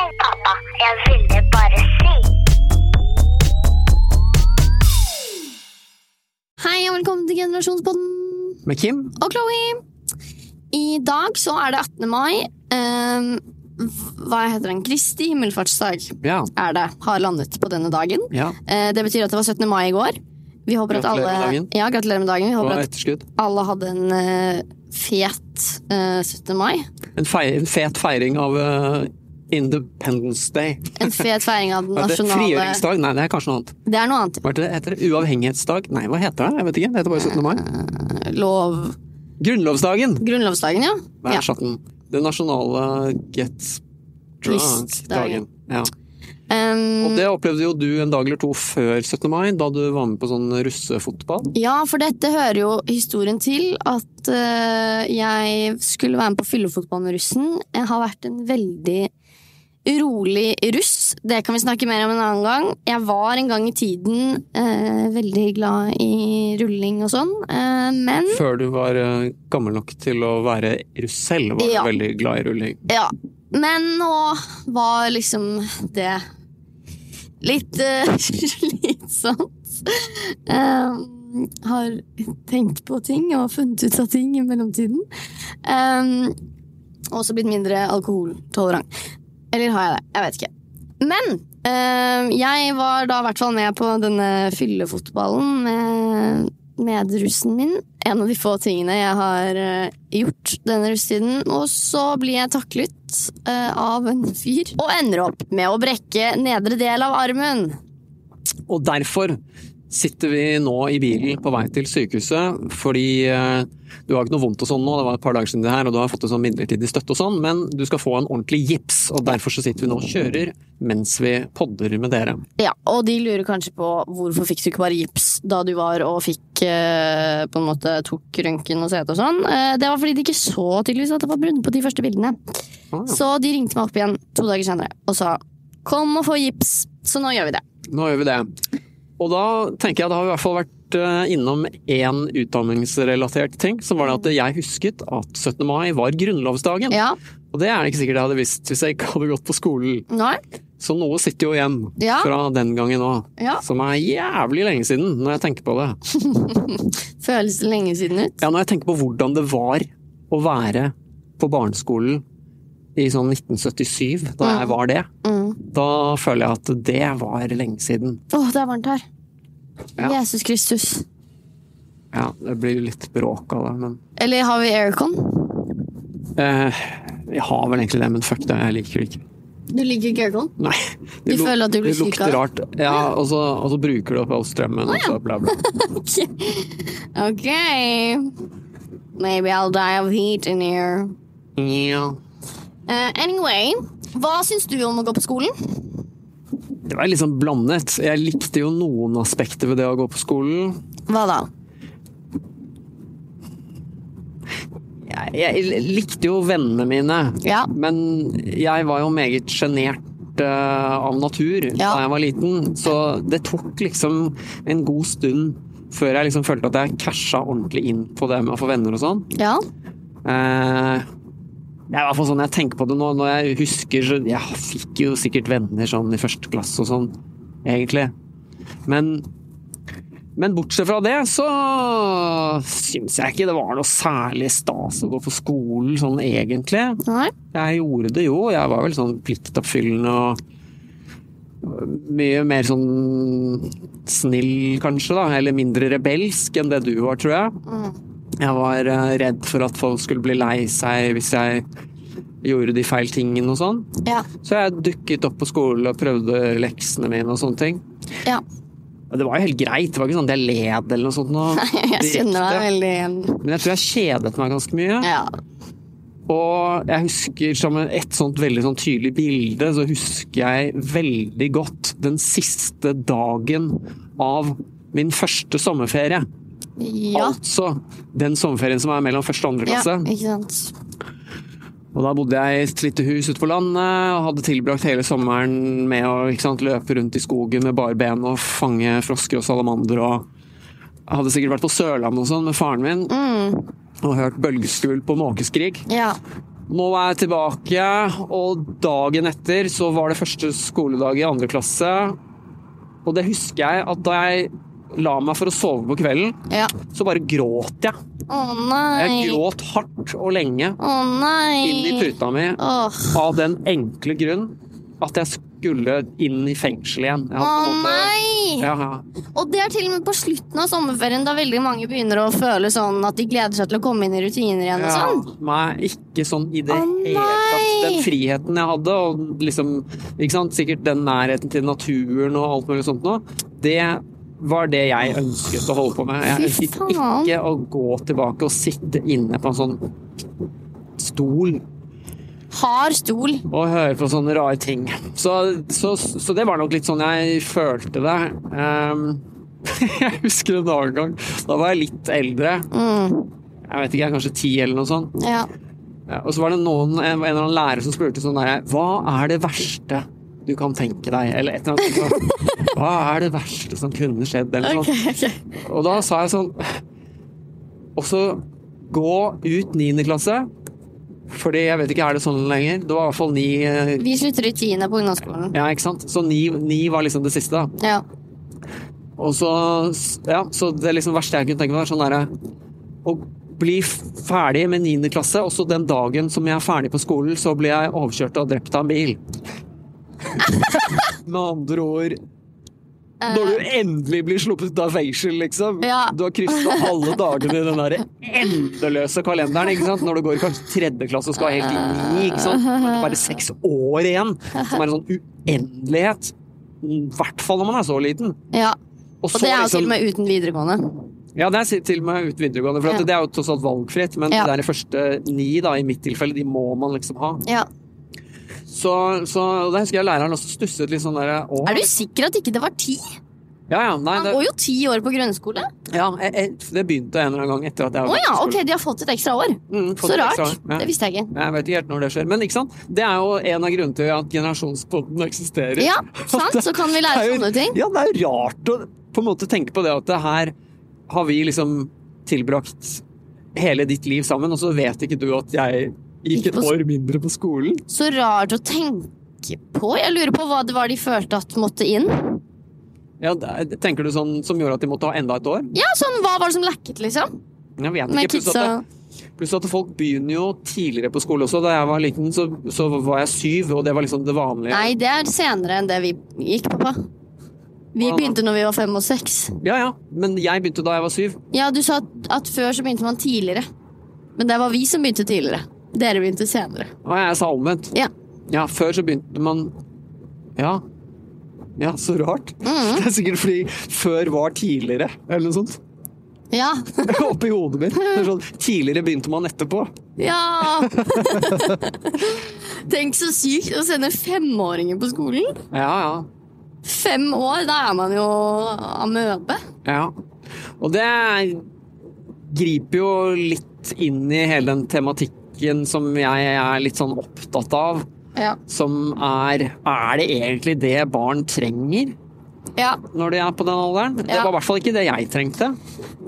Hei, pappa. Jeg ville bare si. Hei og velkommen til Generasjonspodden Med Kim? og Chloé. I dag så er det 18. mai. Um, hva heter den? Kristi himmelfartsdag Ja. er det. Har landet på denne dagen. ja. Uh, det betyr at det var 17. mai i går. Vi håper at Gratulerer alle, med. Ja, gratulerer med dagen. Vi håper at alle hadde en uh, fet uh, 17. mai. En, fei- en fet feiring av eh, Independence Day. En fet feiring av den Hva nasjonale Frigjøringsdag? Nei, det er kanskje noe annet. Det er noe annet. Hva heter det? Uavhengighetsdag? Nei, hva heter det? Jeg vet ikke. Det heter bare 17. mai. Lov Grunnlovsdagen! Grunnlovsdagen, ja. Satt den. Den nasjonale get drunk-dagen. Ja. Um, Og det opplevde jo du en dag eller to før 17. mai, da du var med på sånn russefotball. Ja, for dette hører jo historien til at uh, jeg skulle være med på fyllefotball med russen. Jeg har vært en veldig urolig russ. Det kan vi snakke mer om en annen gang. Jeg var en gang i tiden eh, veldig glad i rulling og sånn, eh, men Før du var eh, gammel nok til å være russ selv, var du veldig glad i rulling. Ja. Men nå var liksom det litt eh, slitsomt. Um, har tenkt på ting og funnet ut av ting i mellomtiden. Um, også blitt mindre alkoholtolerant. Eller har jeg det? Jeg vet ikke. Men øh, jeg var da i hvert fall med på denne fyllefotballen med medrussen min. En av de få tingene jeg har eh, gjort denne russetiden. Og så blir jeg taklet øh, av en fyr, og ender opp med å brekke nedre del av armen. Og derfor sitter vi nå i bilen på vei til sykehuset, fordi du har ikke noe vondt og sånn nå, det var et par dager siden det her, og du har fått en sånn midlertidig støtte og sånn, men du skal få en ordentlig gips, og derfor så sitter vi nå og kjører mens vi podder med dere. Ja, Og de lurer kanskje på hvorfor fikk du ikke bare gips da du var og fikk eh, på en måte tok røntgen og CT og sånn. Eh, det var fordi de ikke så tydeligvis at det var brudd på de første bildene. Ah, ja. Så de ringte meg opp igjen to dager senere og sa kom og få gips. Så nå gjør vi det. Nå gjør vi det. Og da tenker jeg det har i hvert fall vært eh, innom én utdanningsrelatert ting, som var det at jeg husket at 17. mai var grunnlovsdagen. Ja. Og det er det ikke sikkert jeg hadde visst hvis jeg ikke hadde gått på skolen. Nei. Så noe sitter jo igjen Ja. fra den gangen òg, Ja. som er jævlig lenge siden, når jeg tenker på det. Føles det lenge siden ut? Ja, når jeg tenker på hvordan det var å være på barneskolen i sånn 1977, da jeg var det, Mm. da føler jeg at det var lenge siden. Åh, det er varmt her. Ja. Jesus Kristus. Ja, det blir litt bråk av det, men Eller har vi aircon? eh, Jeg har vel egentlig det, men fuck det, jeg liker det ikke. Du liker ikke aircon? Nei. Du luk- føler at du blir det syk av det? rart. Ja, og så, og så bruker du opp all strømmen, og så bla, bla. Ok. Maybe I'll die of heat in here. Yeah. Uh, anyway, hva syns du om å gå på skolen? Det var litt sånn blandet. Jeg likte jo noen aspekter ved det å gå på skolen. Hva da? Jeg, jeg likte jo vennene mine, Ja. men jeg var jo meget sjenert eh, av natur Ja. da jeg var liten, så det tok liksom en god stund før jeg liksom følte at jeg casha ordentlig inn på det med å få venner og sånn. Ja? Eh, det er i hvert fall sånn jeg tenker på det nå, når jeg husker så Jeg fikk jo sikkert venner sånn i første klasse og sånn, egentlig. Men men bortsett fra det, så syns jeg ikke det var noe særlig stas å gå på skolen sånn egentlig. Nei? Jeg gjorde det jo, jeg var vel sånn pliktoppfyllende og mye mer sånn snill, kanskje, da. Eller mindre rebelsk enn det du var, tror jeg. Jeg var eh, redd for at folk skulle bli lei seg hvis jeg gjorde de feil tingene og sånn. Ja. Så jeg dukket opp på skolen og prøvde leksene mine og sånne ting. ja. Det var jo helt greit, det var ikke sånn at jeg led eller noe sånt. Noe Jeg kjenner deg veldig. Men jeg tror jeg kjedet meg ganske mye. Ja. Og jeg husker som et sånt veldig sånn tydelig bilde, så husker jeg veldig godt den siste dagen av min første sommerferie. Ja. Altså den sommerferien som er mellom første og andre klasse. ja. Ikke sant. Og da bodde jeg i et lite hus ute på landet og hadde tilbrakt hele sommeren med å sant, løpe rundt i skogen med bare ben og fange frosker og salamander og Jeg hadde sikkert vært på Sørlandet og sånn med faren min Mm. og hørt bølgeskvulp og måkeskrik. Ja. Nå er jeg tilbake, og dagen etter så var det første skoledag i andre klasse. Og det husker jeg at da jeg la meg for å sove på kvelden, Ja. så bare gråt jeg. Å Jeg nei. gråt hardt og lenge Å nei. inn i puta mi Åh. av den enkle grunn at jeg skulle inn i fengsel igjen. Å måte- nei! Ja, ja. Og det er til og med på slutten av sommerferien, da veldig mange begynner å føle sånn at de gleder seg til å komme inn i rutiner igjen og sånn. nei, ikke sånn i det hele tatt. Den friheten jeg hadde, og liksom ikke sant, Sikkert den nærheten til naturen og alt mulig sånt noe, det var det jeg ønsket å holde på med. Jeg ønsket ikke å gå tilbake og sitte inne på en sånn stol Hard stol. og høre på sånne rare ting. Så, så, så det var nok litt sånn jeg følte det. Um, jeg husker en annen gang. Da var jeg litt eldre. Mm. Jeg vet ikke, jeg kanskje ti eller noe sånt. Ja. Ja, og så var det noen, en, en eller annen lærer som spurte sånn der Hva er det verste du kan tenke deg? Eller et eller annet. Hva er det verste som kunne skjedd? Eller okay, Ok, sånt. Og da sa jeg sånn Og så gå ut niende klasse. Fordi jeg vet ikke, er det sånn lenger? Det var i hvert fall ni eh, Vi slutter i tiende på ungdomsskolen. Ja, ikke sant? Så ni, ni var liksom det siste, da. Ja. Og så Ja, så det liksom verste jeg kunne tenke meg, var sånn derre Å bli ferdig med niende klasse, og så den dagen som jeg er ferdig på skolen, så blir jeg overkjørt og drept av en bil. Med andre ord Når du endelig blir sluppet ut av fengsel, liksom. Ja. Du har kryssa alle dagene i den der endeløse kalenderen. ikke sant? Når du går i kanskje tredje klasse og skal helt inn i ni. ikke sant? Bare seks år igjen, som er en sånn uendelighet. I hvert fall når man er så liten. ja. Og, Og det er jo liksom- til og med uten videregående. Ja, det er til og med uten videregående, for Ja. det er jo tross alt valgfritt. Men det er de første ni, da, i mitt tilfelle, de må man liksom ha. Ja. Så, så da husker jeg læreren også stusset litt sånn derre. Er du sikker at ikke det var ti? Ja, ja. Nei, Han går jo ti år på grunnskole. ja jeg, jeg, det begynte en eller annen gang etter at jeg var oh, ja, ok, de har fått et ekstra år. Mm, Så rart. år. Ja. Det visste jeg ikke. Jeg vet ikke helt når det skjer. Men ikke sant? det er jo en av grunnene til at generasjonspodden eksisterer. Ja, sant? Så kan vi lære jo- sånne ting. Ja, det er jo rart å på en måte tenke på det at det her har vi liksom tilbrakt hele ditt liv sammen, og så vet ikke du at jeg gikk et år mindre på skolen. Så rart å tenke på. Jeg lurer på hva det var de følte at måtte inn. Ja, Tenker du sånn som gjorde at de måtte ha enda et år? Ja, sånn, Hva var det som lekket, liksom? Jeg vet ikke. Pluss at, pluss at folk begynner jo tidligere på skole også. Da jeg var liten, så, så var jeg syv, og det var liksom det vanlige. Nei, det er senere enn det vi gikk, pappa. Vi begynte når vi var fem og seks. Ja ja, men jeg begynte da jeg var syv. Ja, du sa at, at før så begynte man tidligere. Men det var vi som begynte tidligere. Dere begynte senere. Å, jeg sa omvendt. Ja. Ja, før så begynte man Ja. Ja, så rart. Mm. Det er sikkert fordi før var tidligere, eller noe sånt. Ja. Oppi hodet mitt. Sånn, tidligere begynte man etterpå. ja. Tenk så sykt å sende femåringer på skolen. Ja, ja. Fem år, da er man jo amøbe. Ja. Og det griper jo litt inn i hele den tematikken som jeg er litt sånn opptatt av. Ja. Som er Er det egentlig det barn trenger ja. når de er på den alderen? Det var i hvert fall ikke det jeg trengte.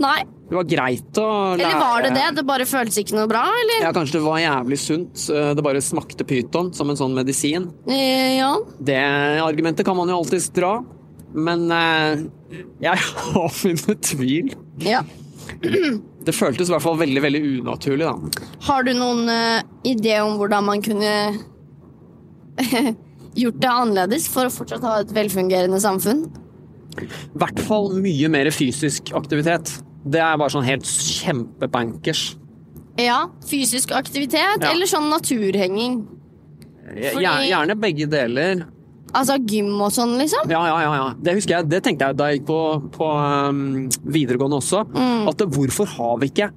Nei. Det var greit å lære Eller var det det? Det bare føltes ikke noe bra, eller? Ja, kanskje det var jævlig sunt. Det bare smakte pyton som en sånn medisin. Eh, Ja. Det argumentet kan man jo alltids dra, men eh, jeg har mine tvil. ja. Det føltes i hvert fall veldig, veldig unaturlig, da. Har du noen uh, idé om hvordan man kunne gjort det annerledes for å fortsatt ha et velfungerende samfunn? I hvert fall mye mer fysisk aktivitet. Det er bare sånn helt kjempebankers. Ja, fysisk aktivitet Ja. eller sånn naturhenging. Fordi- Gjerne begge deler. Altså gym og sånn, liksom. Ja, ja, ja. ja. Det husker jeg, det tenkte jeg da jeg gikk på, på um, videregående også. Mm. At hvorfor har vi ikke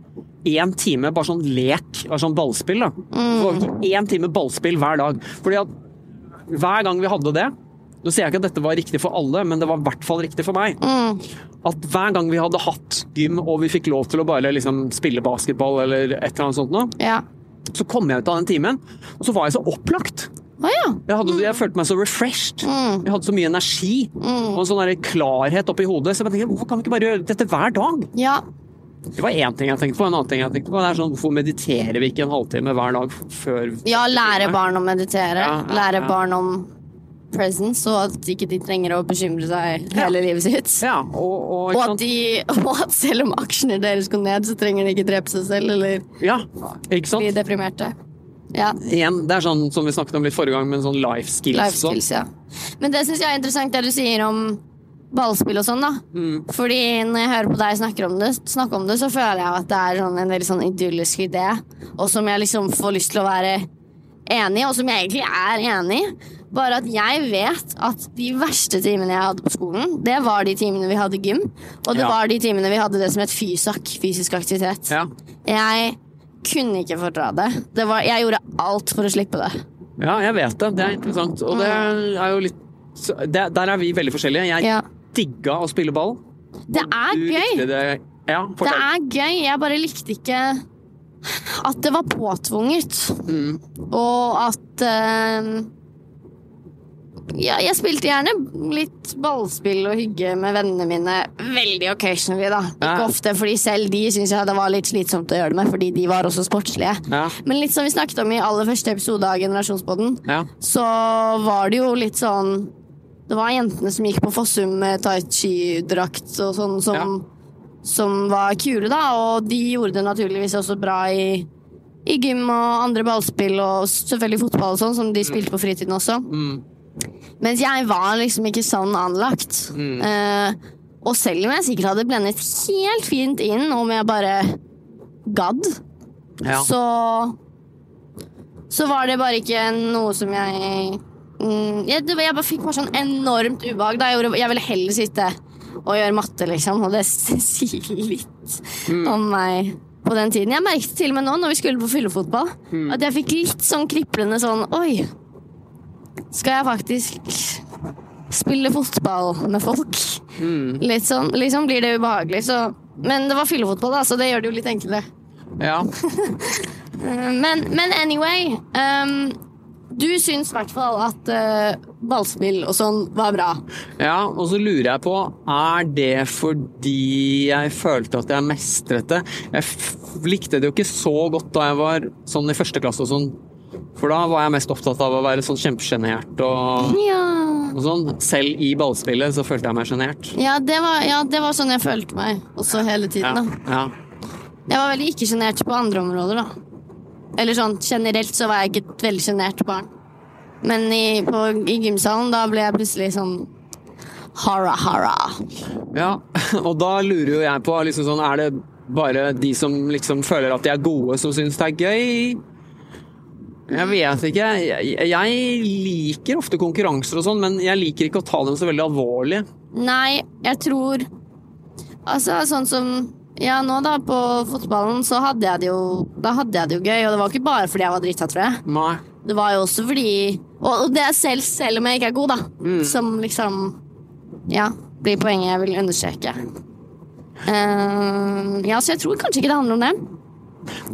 én time bare sånn lek, bare sånn ballspill? da? Mm. Hvorfor har vi ikke én time ballspill hver dag? Fordi at hver gang vi hadde det Nå sier jeg ikke at dette var riktig for alle, men det var i hvert fall riktig for meg. Mm. At hver gang vi hadde hatt gym og vi fikk lov til å bare liksom spille basketball eller et eller annet sånt noe, Ja. så kom jeg ut av den timen, og så var jeg så opplagt. Å ja. Jeg, hadde, jeg følte meg så refreshed. Jeg hadde så mye energi og en sånn klarhet oppi hodet. Så jeg tenkte, hvorfor kan vi ikke bare gjøre dette hver dag? Ja. Det var én ting jeg tenkte på. En annen ting jeg tenkte på, det er sånn hvorfor mediterer vi ikke en halvtime hver dag før Ja, lære barn å meditere. Ja, ja, Lære barn om presence, og at ikke de trenger å bekymre seg hele livet sitt. Ja, og, og, Og at, de, og at selv om aksjene deres går ned, så trenger de ikke drepe seg selv eller bli deprimerte. Ja. Igjen, det er sånn som vi snakket om litt forrige gang, men sånn life skills. Life skills, ja. Men det syns jeg er interessant, det du sier om ballspill og sånn, da. Mm. Fordi når jeg hører på deg snakke om det, snakke om det så føler jeg at det er sånn en veldig sånn idyllisk idé, og som jeg liksom får lyst til å være enig i, og som jeg egentlig er enig i. Bare at jeg vet at de verste timene jeg hadde på skolen, det var de timene vi hadde gym, og det Ja. var de timene vi hadde det som het fysak, fysisk aktivitet. Ja. Jeg kunne ikke fordra det. det var, jeg gjorde alt for å slippe det. ja, jeg vet det. Det er interessant. Og det er jo litt det, Der er vi veldig forskjellige. Jeg Ja. digga å spille ball. Det er Du gøy. Det, ja, Det er gøy, jeg bare likte ikke at det var påtvunget. Mm. Og at eh, Ja, jeg spilte gjerne litt ballspill og hygge med vennene mine. Veldig occasionally, da. Ikke ofte, fordi selv de syns jeg det var litt slitsomt å gjøre det med, fordi de var også sportslige. Ja. Men litt som vi snakket om i aller første episode av Generasjonspodden, Ja. så var det jo litt sånn Det var jentene som gikk på Fossum med tai chi-drakt og sånn som, som var kule, da. Og de gjorde det naturligvis også bra i, i gym og andre ballspill og selvfølgelig fotball og sånn, som de spilte på fritiden også. Mm. Mens jeg var liksom ikke sånn anlagt. Mm. Uh, og selv om jeg sikkert hadde blendet helt fint inn om jeg bare gadd, Ja. så så var det bare ikke noe som jeg mm, jeg, jeg bare fikk bare sånn enormt ubehag. Da jeg, gjorde, jeg ville heller sitte og gjøre matte, liksom, og det sier litt Mm. om meg på den tiden. Jeg merket til og med nå, når vi skulle på fyllefotball, Mm. at jeg fikk litt sånn kriplende sånn Oi, skal jeg faktisk spille fotball med folk? Mm. Litt sånn, liksom blir det ubehagelig, så Men det var fyllefotball, da, så det gjør det jo litt enklere. ja. Men, men anyway um, Du syns i hvert fall at uh, ballspill og sånn var bra. Ja, og så lurer jeg på, er det fordi jeg følte at jeg mestret det? Jeg likte det jo ikke så godt da jeg var sånn i første klasse og sånn, for da var jeg mest opptatt av å være sånn kjempesjenert og, Ja. og sånn. Selv i ballspillet så følte jeg meg sjenert. Ja, det var, ja, det var sånn jeg følte meg også hele tiden. da ja. Jeg var veldig ikke sjenert på andre områder, da. Eller sånn generelt så var jeg ikke et veldig sjenert barn. Men i, på, i gymsalen, da ble jeg plutselig sånn hara-hara. ja. Og da lurer jo jeg på, liksom sånn, er det bare de som liksom føler at de er gode, som syns det er gøy? Jeg vet ikke. Jeg, jeg liker ofte konkurranser og sånn, men jeg liker ikke å ta dem så veldig alvorlig. Nei, jeg tror Altså, sånn som Ja, nå da, på fotballen, så hadde jeg det jo Da hadde jeg det jo gøy, og det var ikke bare fordi jeg var drita, tror jeg. Nei. Det var jo også fordi Og det er selv, selv om jeg ikke er god, da. Som liksom Ja, blir poenget jeg vil understreke. Uh, ja, så jeg tror kanskje ikke det handler om det.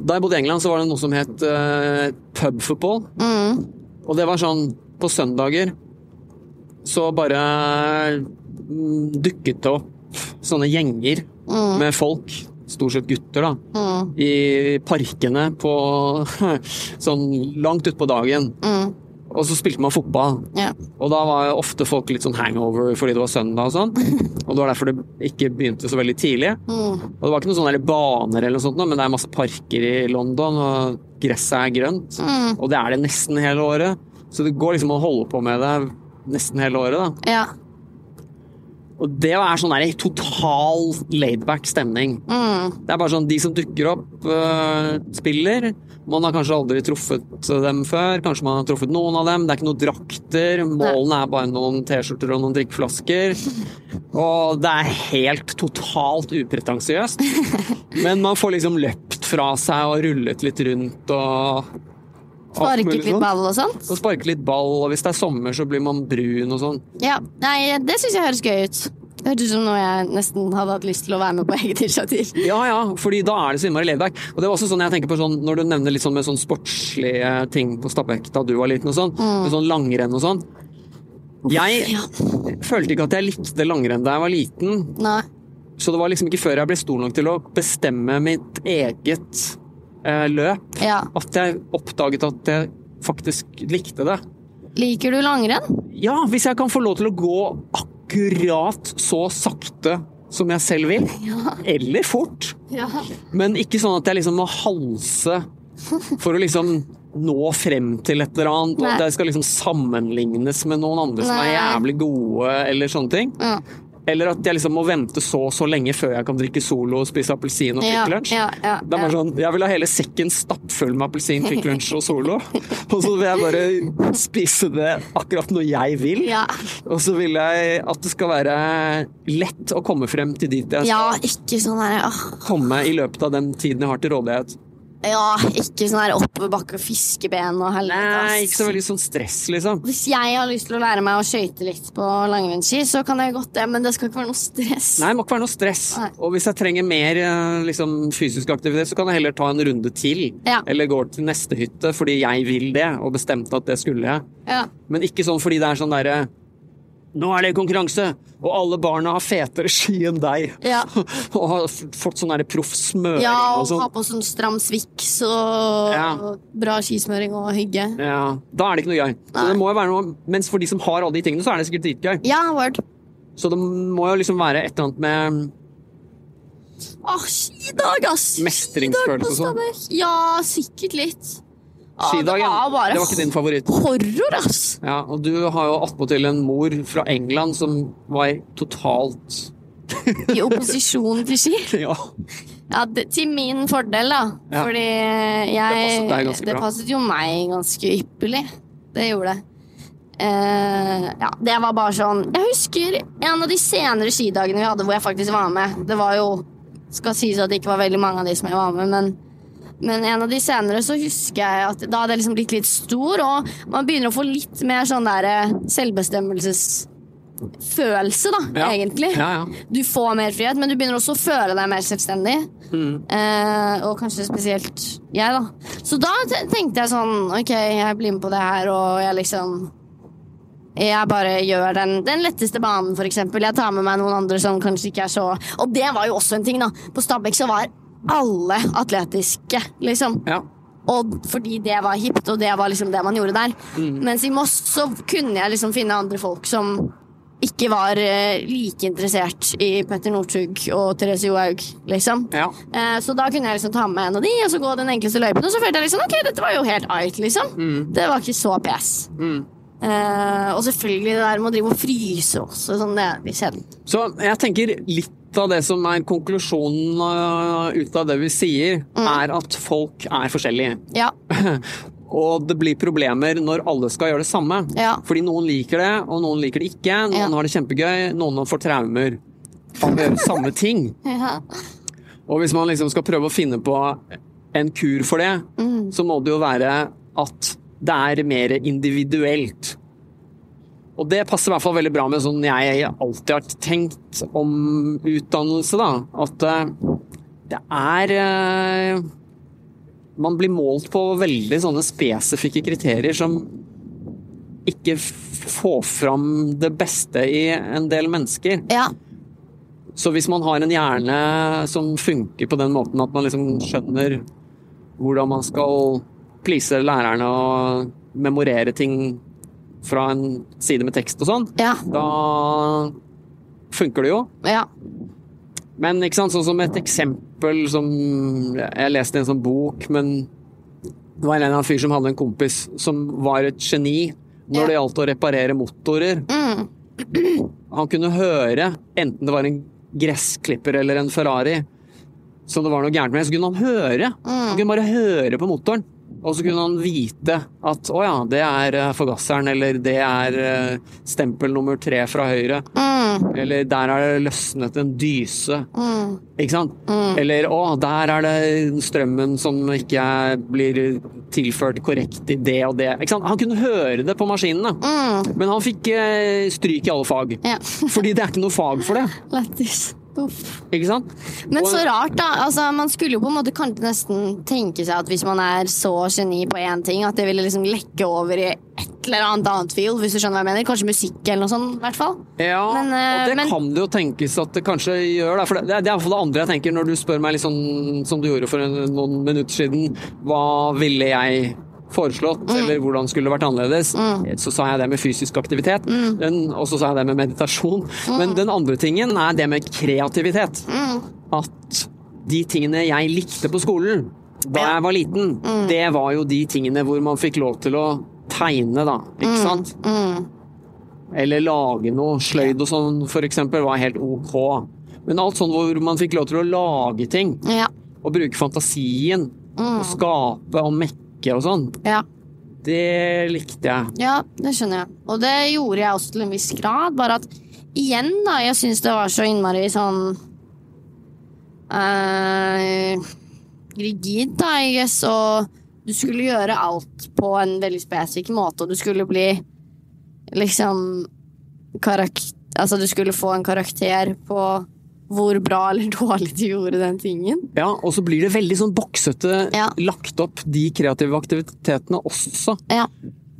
Da jeg bodde i England, så var det noe som het uh, pubfootball. Mm. Og det var sånn på søndager så bare mm, dukket det opp sånne gjenger med folk, stort sett gutter, da, Mm. i parkene på sånn langt utpå dagen. Mm. Og så spilte man fotball. Ja. Og da var ofte folk litt sånn hangover fordi det var søndag og sånn. Og det var derfor det ikke begynte så veldig tidlig. Mm. Og det var ikke noen sånne baner eller noe sånt, men det er masse parker i London, og gresset er grønt. Mm. Og det er det nesten hele året. Så det går liksom å holde på med det nesten hele året, da. ja. Og det er sånn der total laidback stemning. Mm. Det er bare sånn de som dukker opp, uh, spiller. Man har kanskje aldri truffet dem før. Kanskje man har truffet noen av dem. Det er ikke noen drakter. Målene er bare noen T-skjorter og noen drikkeflasker. Og det er helt totalt upretensiøst. Men man får liksom løpt fra seg og rullet litt rundt og Sparket litt ball og sånt. Og sparket litt ball, og hvis det er sommer, så blir man brun og sånn. Ja. Nei, det syns jeg høres gøy ut. Det hørtes ut som noe jeg nesten hadde hatt lyst til å være med på eget initiativ. Ja, ja, fordi da er det så innmari laidback. Og det var også sånn jeg tenker på sånn, når du nevner litt sånn med sånn sportslige ting på Stabæk da du var liten og sånn, med sånn langrenn og sånn. Jeg Ja. følte ikke at jeg likte langrenn da jeg var liten. Nei. Så det var liksom ikke før jeg ble stor nok til å bestemme mitt eget eh, løp, Ja. at jeg oppdaget at jeg faktisk likte det. Liker du langrenn? Ja, hvis jeg kan få lov til å gå akkurat så sakte som jeg selv vil, Ja. eller fort, ja. men ikke sånn at jeg liksom må halse for å liksom nå frem til et eller annet, og Nei. at jeg skal liksom sammenlignes med noen andre som er jævlig gode, eller sånne ting. Ja. Eller at jeg liksom må vente så og så lenge før jeg kan drikke Solo og spise appelsin og Kvikk Lunsj. ja, ja, Det er bare sånn, Jeg vil ha hele sekken stappfull med appelsin, Kvikk Lunsj og Solo. Og så vil jeg bare spise det akkurat når jeg vil. Ja. Og så vil jeg at det skal være lett å komme frem til dit jeg skal ja, ikke sånn der komme i løpet av den tiden jeg har til rådighet. Ja, ikke sånn her oppoverbakke og fiskeben og helvete. Nei, ikke så veldig sånn stress, liksom. Hvis jeg har lyst til å lære meg å skøyte litt på langrennsski, så kan jeg godt det, men det skal ikke være noe stress. Nei, det må ikke være noe stress. Nei. Og hvis jeg trenger mer eh, liksom, fysisk aktivitet, så kan jeg heller ta en runde til. Ja. Eller gå til neste hytte fordi jeg vil det, og bestemte at det skulle jeg. Ja. Men ikke sånn fordi det er sånn derre Nå er det konkurranse, og alle barna har fetere ski enn deg. Ja. og har fått sånn proff smøring ja, og og har på sånn stram sviks og Ja. bra skismøring og hygge. Ja, da er det ikke noe gøy. Så det må jo være noe Mens for de som har alle de tingene, så er det sikkert dritgøy. Ja, word. Så det må jo liksom være et eller annet med Åh, skidag, ass! Mestringsfølelse og sånn. Ja, sikkert litt. Ja, skidagen. Det var Det ikke din favoritt. horror, ass! Ja, og du har jo attpåtil en mor fra England som var totalt I opposisjon til ski. Ja. Ja, det, til min fordel, da. Ja. Fordi jeg passet deg Det passet jo meg ganske ypperlig. Det gjorde det. Uh, ja, det var bare sånn Jeg husker en av de senere skidagene vi hadde hvor jeg faktisk var med. Det var jo Skal sies at det ikke var veldig mange av de som jeg var med, men men en av de senere så husker jeg at da hadde jeg liksom blitt litt stor, og man begynner å få litt mer sånn der eh, selvbestemmelsesfølelse, da, Ja. egentlig. Ja, ja. Du får mer frihet, men du begynner også å føle deg mer selvstendig. Mm. Eh, og kanskje spesielt jeg, da. Så da tenkte jeg sånn Ok, jeg blir med på det her, og jeg liksom jeg bare gjør den, den letteste banen, eksempel. Jeg tar med meg noen andre som kanskje ikke er så Og det var jo også en ting, da. På Stabekk så var alle atletiske, liksom. ja. Og fordi det var hipt, og det var liksom det man gjorde der. Mm. Mens i Moss så kunne jeg liksom finne andre folk som ikke var eh, like interessert i Petter Northug og Therese Johaug, liksom. ja. Eh, så da kunne jeg liksom ta med en av de, og så gå den enkleste løypen. Og så følte jeg liksom ok, dette var jo helt ait, liksom. Det var ikke så pes. Mm. Uh, og selvfølgelig det der med å drive og fryse også, sånn det er kjedelig. Så jeg tenker litt av det som er konklusjonen øh, ut av det vi sier, Mm. er at folk er forskjellige. Ja. Og det blir problemer når alle skal gjøre det samme. Ja. Fordi noen liker det, og noen liker det ikke. Noen Ja. har det kjempegøy, noen får traumer Alle gjør samme ting. ja. Og hvis man liksom skal prøve å finne på en kur for det, Mm. så må det jo være at det er mer individuelt. Og det passer i hvert fall veldig bra med sånn jeg alltid har tenkt om utdannelse, da. At eh, det er eh, Man blir målt på veldig sånne spesifikke kriterier som ikke får fram det beste i en del mennesker. ja. Så hvis man har en hjerne som funker på den måten at man liksom skjønner hvordan man skal please lærerne og memorere ting fra en side med tekst og sånn, Ja. da funker det jo. Ja. Men ikke sant, sånn som et eksempel som Jeg leste en sånn bok, men det var en eller annen fyr som hadde en kompis som var et geni når det gjaldt å reparere motorer. Mm. Han kunne høre, enten det var en gressklipper eller en Ferrari, som det var noe gærent med, så kunne han høre. Han kunne bare høre på motoren. Og så kunne han vite at å ja, det er eh, forgasseren, eller det er eh, stempel nummer tre fra høyre. Mm. Eller der er det løsnet en dyse. Mm. Ikke sant? Eller å, der er det strømmen som ikke blir tilført korrekt i det og det. Ikke sant? Han kunne høre det på maskinene. Mm. Men han fikk eh, stryk i alle fag. Ja. Fordi det er ikke noe fag for det. Lættis. Ikke sant? Men så rart, da. Altså, man skulle jo på en måte kanskje nesten tenke seg at hvis man er så geni på én ting, at det ville liksom lekke over i et eller annet annet field, hvis du skjønner hva jeg mener. Kanskje musikk eller noe sånt, i hvert fall. Ja, Men, eh, og det men- kan det jo tenkes at det kanskje gjør. Da. For det, det er i hvert fall det andre jeg tenker når du spør meg sånn som du gjorde for en, noen minutter siden. Hva ville jeg foreslått, Mm. eller hvordan skulle det vært annerledes? Så sa jeg det med fysisk aktivitet, Mm. og så sa jeg det med meditasjon. Men den andre tingen er det med kreativitet. Mm. At de tingene jeg likte på skolen da jeg var liten, Mm. det var jo de tingene hvor man fikk lov til å tegne, da. Ikke sant? Mm. Eller lage noe. Sløyd og sånn for eksempel var helt ok. Men alt sånn hvor man fikk lov til å lage ting, Ja. og bruke fantasien, og skape og mekke og sånn, Ja. det likte jeg. ja, det skjønner jeg. Og det gjorde jeg også til en viss grad, bare at igjen, da, jeg syns det var så innmari sånn eh, rigid, da, I guess, og du skulle gjøre alt på en veldig spesifikk måte, og du skulle bli liksom karakter Altså, du skulle få en karakter på hvor bra eller dårlig du gjorde den tingen. Ja, og så blir det veldig sånn boksete Ja. lagt opp, de kreative aktivitetene også. Ja.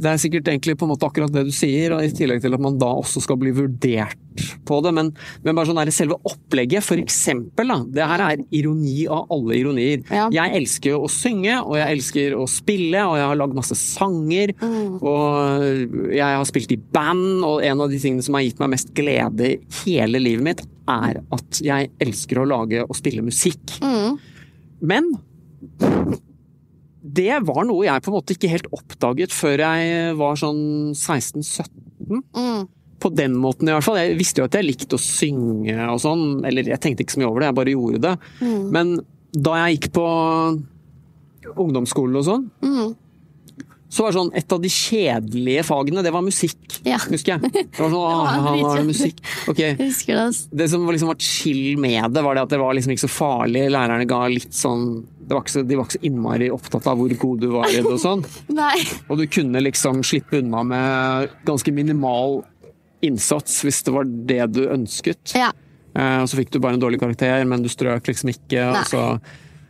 Det er sikkert egentlig på en måte akkurat det du sier, og i tillegg til at man da også skal bli vurdert på det. Men, men bare sånn der selve opplegget, for eksempel, da. Det her er ironi av alle ironier. Ja. Jeg elsker å synge, og jeg elsker å spille, og jeg har lagd masse sanger. Mm. Og jeg har spilt i band, og en av de tingene som har gitt meg mest glede hele livet mitt, er at jeg elsker å lage og spille musikk. Mm. Men det var noe jeg på en måte ikke helt oppdaget før jeg var sånn 16-17. Mm. På den måten i hvert fall. Jeg visste jo at jeg likte å synge og sånn, eller jeg tenkte ikke så mye over det, jeg bare gjorde det. Mm. Men da jeg gikk på ungdomsskolen og sånn, Mm. så var det sånn et av de kjedelige fagene, det var musikk, Ja. husker jeg. Det var sånn, var åh, han har dritkjedelig. musikk. Okay. Det. det som var liksom var chill med det, var det at det var liksom ikke så farlig. Lærerne ga litt sånn det var så, De var ikke så innmari opptatt av hvor god du var i det og sånn. Og du kunne liksom slippe unna med ganske minimal innsats hvis det var det du ønsket. Ja. Eh, og så fikk du bare en dårlig karakter, men du strøk liksom ikke. Nei. Og så,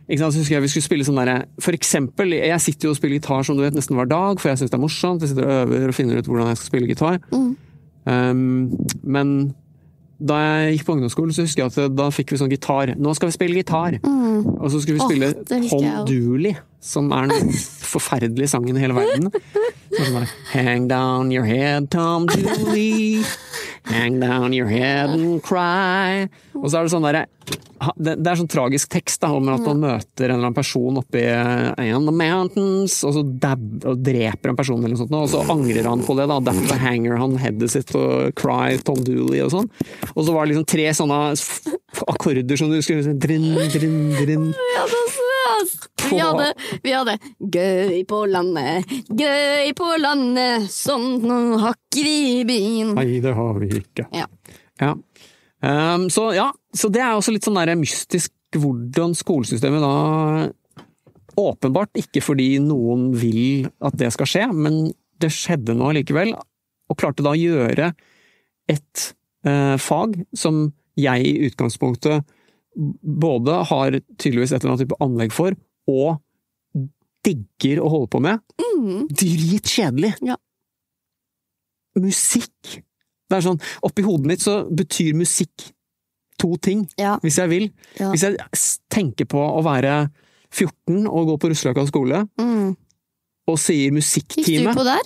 ikke sant, så husker jeg vi skulle spille sånn derre For eksempel, jeg sitter jo og spiller gitar som du vet nesten hver dag, for jeg syns det er morsomt. Jeg sitter og øver og finner ut hvordan jeg skal spille gitar. Mm. Um, men da jeg gikk på ungdomsskolen, så husker jeg at da fikk vi sånn gitar. Nå skal vi spille gitar! Mm. Og så skulle vi spille oh, Tom. Dooley, som er den forferdelige sangen i hele verden. Sånn bare, Hang down your head, Tom Dooley. Hang down your head and cry. Og så er det sånn derre det, er sånn tragisk tekst da, om at man møter en eller annen person oppe i in the mountains, og så dab, og dreper en person, eller noe sånt, og så angrer han på det. da, Derfor hanger han headet sitt og cry Tom Dooley og sånn. Og så var det liksom tre sånne akkorder som du skulle liksom, drin, drin, drin. Vi hadde, vi hadde, vi hadde Gøy på landet, gøy på landet, sånt noe hakker i byen. Nei, det har vi ikke. Ja. Ja. Um, så ja, så det er også litt sånn der mystisk hvordan skolesystemet da Åpenbart ikke fordi noen vil at det skal skje, men det skjedde nå allikevel. Og klarte da å gjøre et eh, fag som jeg i utgangspunktet både har tydeligvis et eller annet type anlegg for, og digger å holde på med. Mm. Dritkjedelig! Ja. Musikk! Det er sånn, Oppi hodet mitt så betyr musikk to ting, Ja. hvis jeg vil. Ja. Hvis jeg tenker på å være 14 og gå på Russeløkka skole, Mm. og sier Gikk du på der?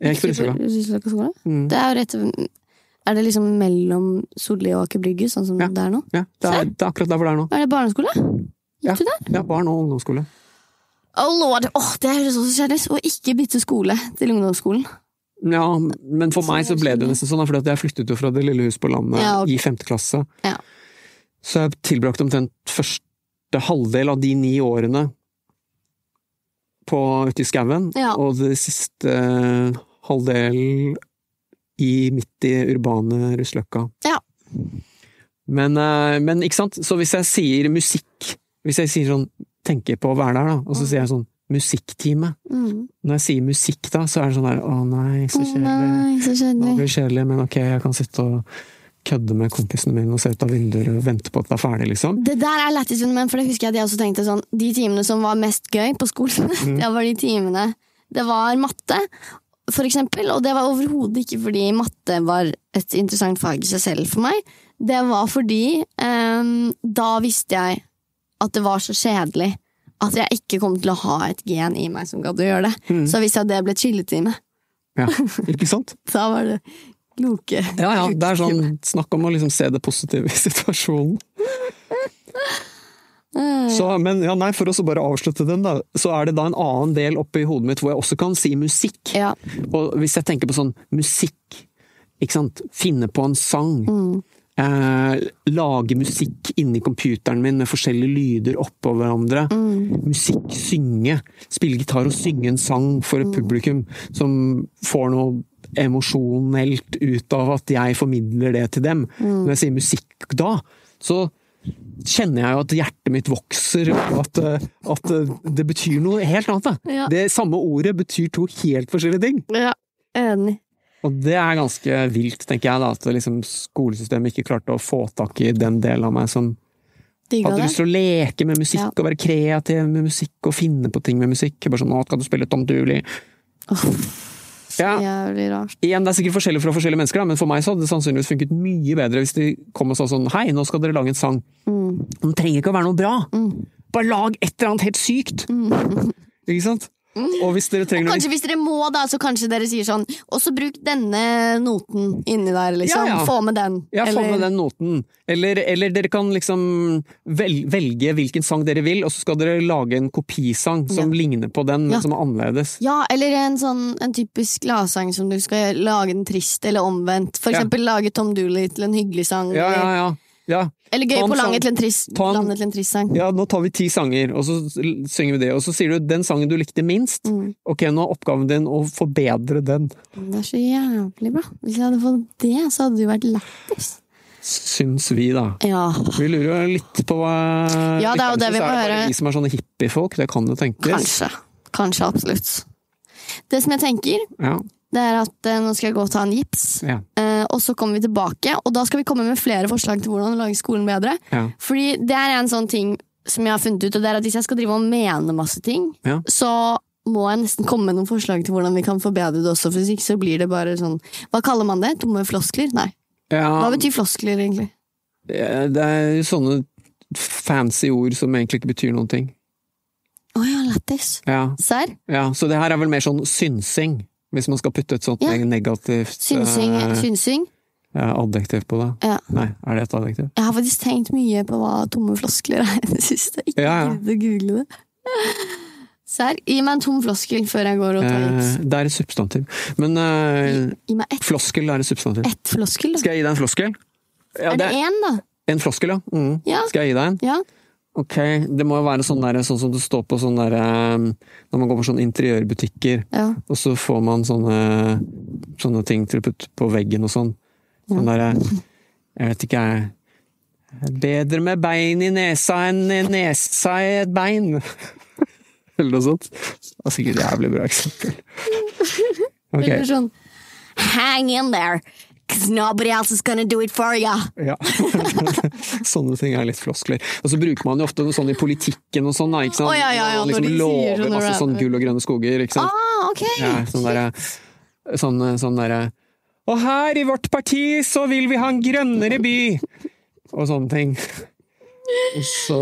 Jeg gikk på Russeløkka. Skole? Mm. Det er jo rett Er det liksom mellom Solli og Aker Brygge, sånn som Ja. det er nå? Ja, det er, det er akkurat der hvor det er nå. Er det barneskole? Gikk du der? Ja, barn og ungdomsskole. Oh lord, oh, det høres også kjedelig ut! Å ikke bytte skole til ungdomsskolen. Ja, men for meg så ble det nesten sånn, for jeg flyttet jo fra det lille huset på landet Ja, okay. i femte klasse. Ja. Så jeg tilbrakte omtrent første halvdel av de ni årene på ute i skauen, Ja. og det siste halvdel i midt i urbane Russløkka. Ja. Men, eh, men ikke sant, så hvis jeg sier musikk, hvis jeg sier sånn, tenker på å være der da, og så sier jeg sånn musikktime, Mm. når jeg sier musikk da, så er det sånn der, å nei, så kjedelig. nei, så Det kjedelig. men ok, jeg kan sitte og kødde med kompisene mine og se ut av vinduer og vente på at det er ferdig, liksom. Det der er lættis men for det husker jeg at jeg også tenkte sånn De timene som var mest gøy på skolen, Mm. det var de timene Det var matte, for eksempel, og det var overhodet ikke fordi matte var et interessant fag i seg selv for meg, det var fordi um, da visste jeg at det var så kjedelig at jeg ikke kom til å ha et gen i meg som gadd å gjøre det. Mm. Så hvis jeg det ble et chilletime, Ja, ikke sant? da var det kloke Ja, ja, det er sånn snakk om å liksom se det positive i situasjonen. Så, men ja, nei, for å bare avslutte den, da, så er det da en annen del oppi hodet mitt hvor jeg også kan si musikk. Ja. Og hvis jeg tenker på sånn musikk, ikke sant, finne på en sang, eh, lage musikk inni computeren min med forskjellige lyder oppå hverandre, musikk, synge, spille gitar og synge en sang for et publikum som får noe emosjonelt ut av at jeg formidler det til dem. Når jeg sier musikk da, så kjenner jeg jo at hjertet mitt vokser, og at, eh, at eh, det betyr noe helt annet. Ja. Det samme ordet betyr to helt forskjellige ting. ja. Enig. Og det er ganske vilt, tenker jeg, da, at liksom skolesystemet ikke klarte å få tak i den delen av meg som hadde lyst til å leke med musikk Ja. og være kreativ med musikk og finne på ting med musikk. Bare sånn 'Nå skal du spille Tom Dooley'. Ja. Jævlig rart. Igjen, det er sikkert forskjellig fra forskjellige mennesker, da, men for meg så hadde det sannsynligvis funket mye bedre hvis de kom og sa sånn 'Hei, nå skal dere lage en sang'. Mm. Den trenger ikke å være noe bra. Bare lag et eller annet helt sykt! Ikke sant? Og hvis dere trenger og Kanskje hvis dere må, da, så kanskje dere sier sånn Og så bruk denne noten inni der, liksom. Ja, ja. Få med den. Ja, få med den noten. Eller, eller dere kan liksom velge hvilken sang dere vil, og så skal dere lage en kopisang som ligner på den, men Ja. som er annerledes. Ja, eller en sånn en typisk gladsang som du skal lage den trist, eller omvendt. For Ja. eksempel lage Tom Dooley til en hyggelig sang. Ja, ja, eller- ja. Ja. Eller Gøy på landet til en trist, trist sang. Ja, nå tar vi ti sanger, og så synger vi det. Og så sier du den sangen du likte minst. Mm. Ok, nå er oppgaven din å forbedre den. Det er så jævlig bra. Hvis jeg hadde fått det, så hadde det jo vært lættis. Syns vi, da. Ja. Vi lurer jo litt på hva Ja, det er jo det vi må det bare høre. Vi som er sånne hippiefolk, det kan jo tenkes. Kanskje. Kanskje absolutt. Det som jeg tenker, Ja, det er at eh, nå skal jeg gå og ta en gips. ja, Eh, og så kommer vi tilbake, og da skal vi komme med flere forslag til hvordan å lage skolen bedre. ja. Fordi det er en sånn ting som jeg har funnet ut, og det er at hvis jeg skal drive og mene masse ting, Ja. så må jeg nesten komme med noen forslag til hvordan vi kan forbedre det også, for hvis ikke så blir det bare sånn Hva kaller man det? Tomme floskler? Nei. ja Hva betyr floskler, egentlig? det er sånne fancy ord som egentlig ikke betyr noen ting. Å ja, lættis. Ja, Serr? ja, så det her er vel mer sånn synsing, hvis man skal putte et sånt Ja. negativt Synsing? eh, synsing? ja, adjektiv på det. Ja. Nei, er det et adjektiv? Jeg har faktisk tenkt mye på hva tomme floskler er i det siste. Ikke Ja, ja. gidd å google det. Serr, gi meg en tom floskel før jeg går og tar Eh, det er et substantiv. Men eh, Gi ett floskel er et substantiv. ett floskel, da. Skal jeg gi deg en floskel? Ja, Er det én, da? En floskel, ja. Mm. Ja. Skal jeg gi deg en? Ja. Ok, det må jo være sånn, der, sånn som det står på sånn der eh, Når man går på sånne interiørbutikker, ja. og så får man sånne, sånne ting til å putte på veggen og sånn. Sånn derre Jeg vet ikke, jeg. Bedre med bein i nesa enn nesa i et bein. Eller noe sånt. Det var sikkert et jævlig bra eksempel. Ok, Eller sånn Hang in there, cause nobody else is gonna do it for you. ja. Sånne ting er litt floskler. Og så bruker man jo ofte sånn i politikken og sånn, da, ikke sant? Oh, ja, ja, ja, Man liksom lover sånn, masse sånn gull og grønne skoger, ikke sant? Ah, ok! Ja, sånn derre Sånn, sånn derre Og her i vårt parti så vil vi ha en grønnere by! Og sånne ting. Og så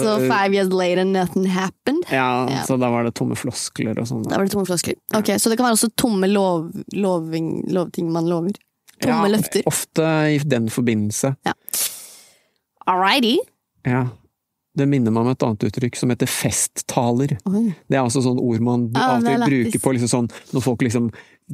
Så five years later, nothing happened. Ja, Ja. så da var det tomme floskler og sånn. Da var det tomme floskler. Ok, Så det kan være også tomme lov, loving, lovting man lover. Tomme Ja, løfter. Ofte i den forbindelse. Alrighty. Ja. Det minner meg om et annet uttrykk som heter festtaler. Oi. Det er altså sånn ord man Ja, til lættis. bruker på liksom sånn, når folk liksom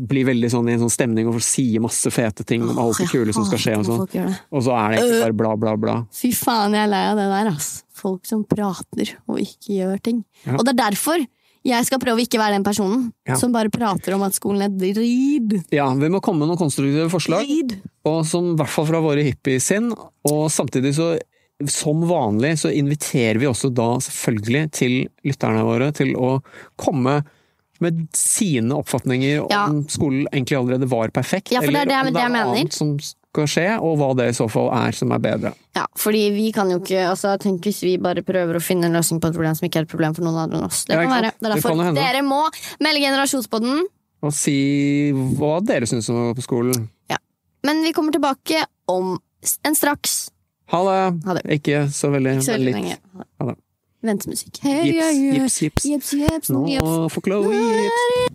blir veldig sånn i en sånn stemning og sier masse fete ting om alt det kule som skal skje og sånn. Og så er det egentlig bare bla, bla, bla. Fy faen, jeg er lei av det der, ass. Folk som prater og ikke gjør ting. Ja. Og det er derfor jeg skal prøve å ikke være den personen Ja. som bare prater om at skolen er drid. Ja, vi må komme med noen konstruktive forslag. drid. Og som i hvert fall fra våre hippies sin, og samtidig så som vanlig så inviterer vi også da selvfølgelig til lytterne våre til å komme med sine oppfatninger Ja. om skolen egentlig allerede var perfekt, Ja, for det er det- eller om det er mener. annet som skal skje, og hva det i så fall er som er bedre. Ja, fordi vi kan jo ikke altså, Tenk hvis vi bare prøver å finne en løsning på et problem som ikke er et problem for noen andre enn oss. Det Ja, kan være. Det er derfor det dere må melde generasjonspodden og si hva dere syns om på skolen. Men vi kommer tilbake om en straks. Ha det! Ha det. Ikke så veldig, Ikke så men veldig litt. lenge. Ha det. Ventemusikk. Jips, jips, gips, Nå gips. får Chloe gips.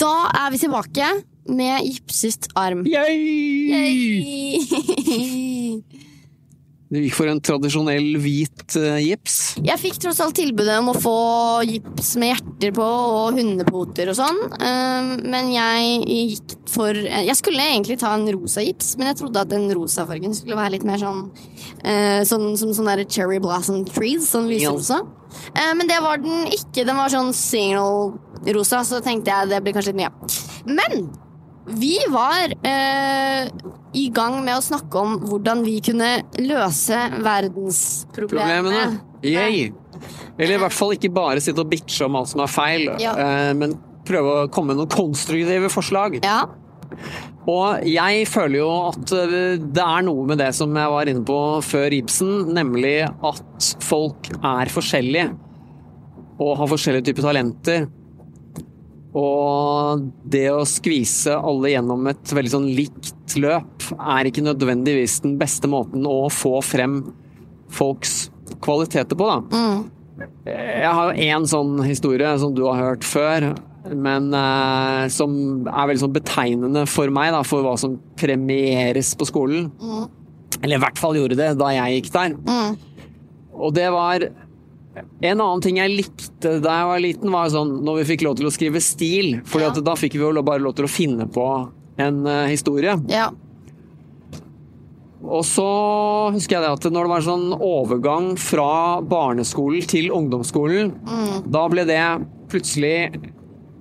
Da er vi tilbake med gipset arm. Yay! Yay! Du gikk for en tradisjonell hvit uh, gips. Jeg fikk tross alt tilbudet om å få gips med hjerter på og hundepoter og sånn, uh, men jeg gikk for Jeg skulle egentlig ta en rosa gips, men jeg trodde at den rosa fargen skulle være litt mer sånn uh, Sånn som sånn der cherry blossom trees, sånn lyserosa. Eh, men det var den ikke. Den var sånn signal-rosa, så tenkte jeg det blir kanskje litt mye. Men vi var eh, i gang med å snakke om hvordan vi kunne løse verdensproblemene. Problemene. Yay! Eller i hvert fall ikke bare sitte og bitche om alt som er feil, Ja. eh, men prøve å komme med noen konstruktive forslag. Ja. Og jeg føler jo at eh, det er noe med det som jeg var inne på før Ibsen, nemlig at folk er forskjellige og har forskjellige typer talenter. Og det å skvise alle gjennom et veldig sånn likt løp er ikke nødvendigvis den beste måten å få frem folks kvaliteter på, da. Mm. Jeg har jo én sånn historie som du har hørt før, men eh, som er veldig sånn betegnende for meg, da, for hva som premieres på skolen. Mm. Eller i hvert fall gjorde det da jeg gikk der. Mm. Og det var En annen ting jeg likte da jeg var liten, var sånn når vi fikk lov til å skrive stil. For Ja. da fikk vi jo bare lov til å finne på en uh, historie. Ja. Og så husker jeg det at når det var sånn overgang fra barneskolen til ungdomsskolen, Mm. da ble det plutselig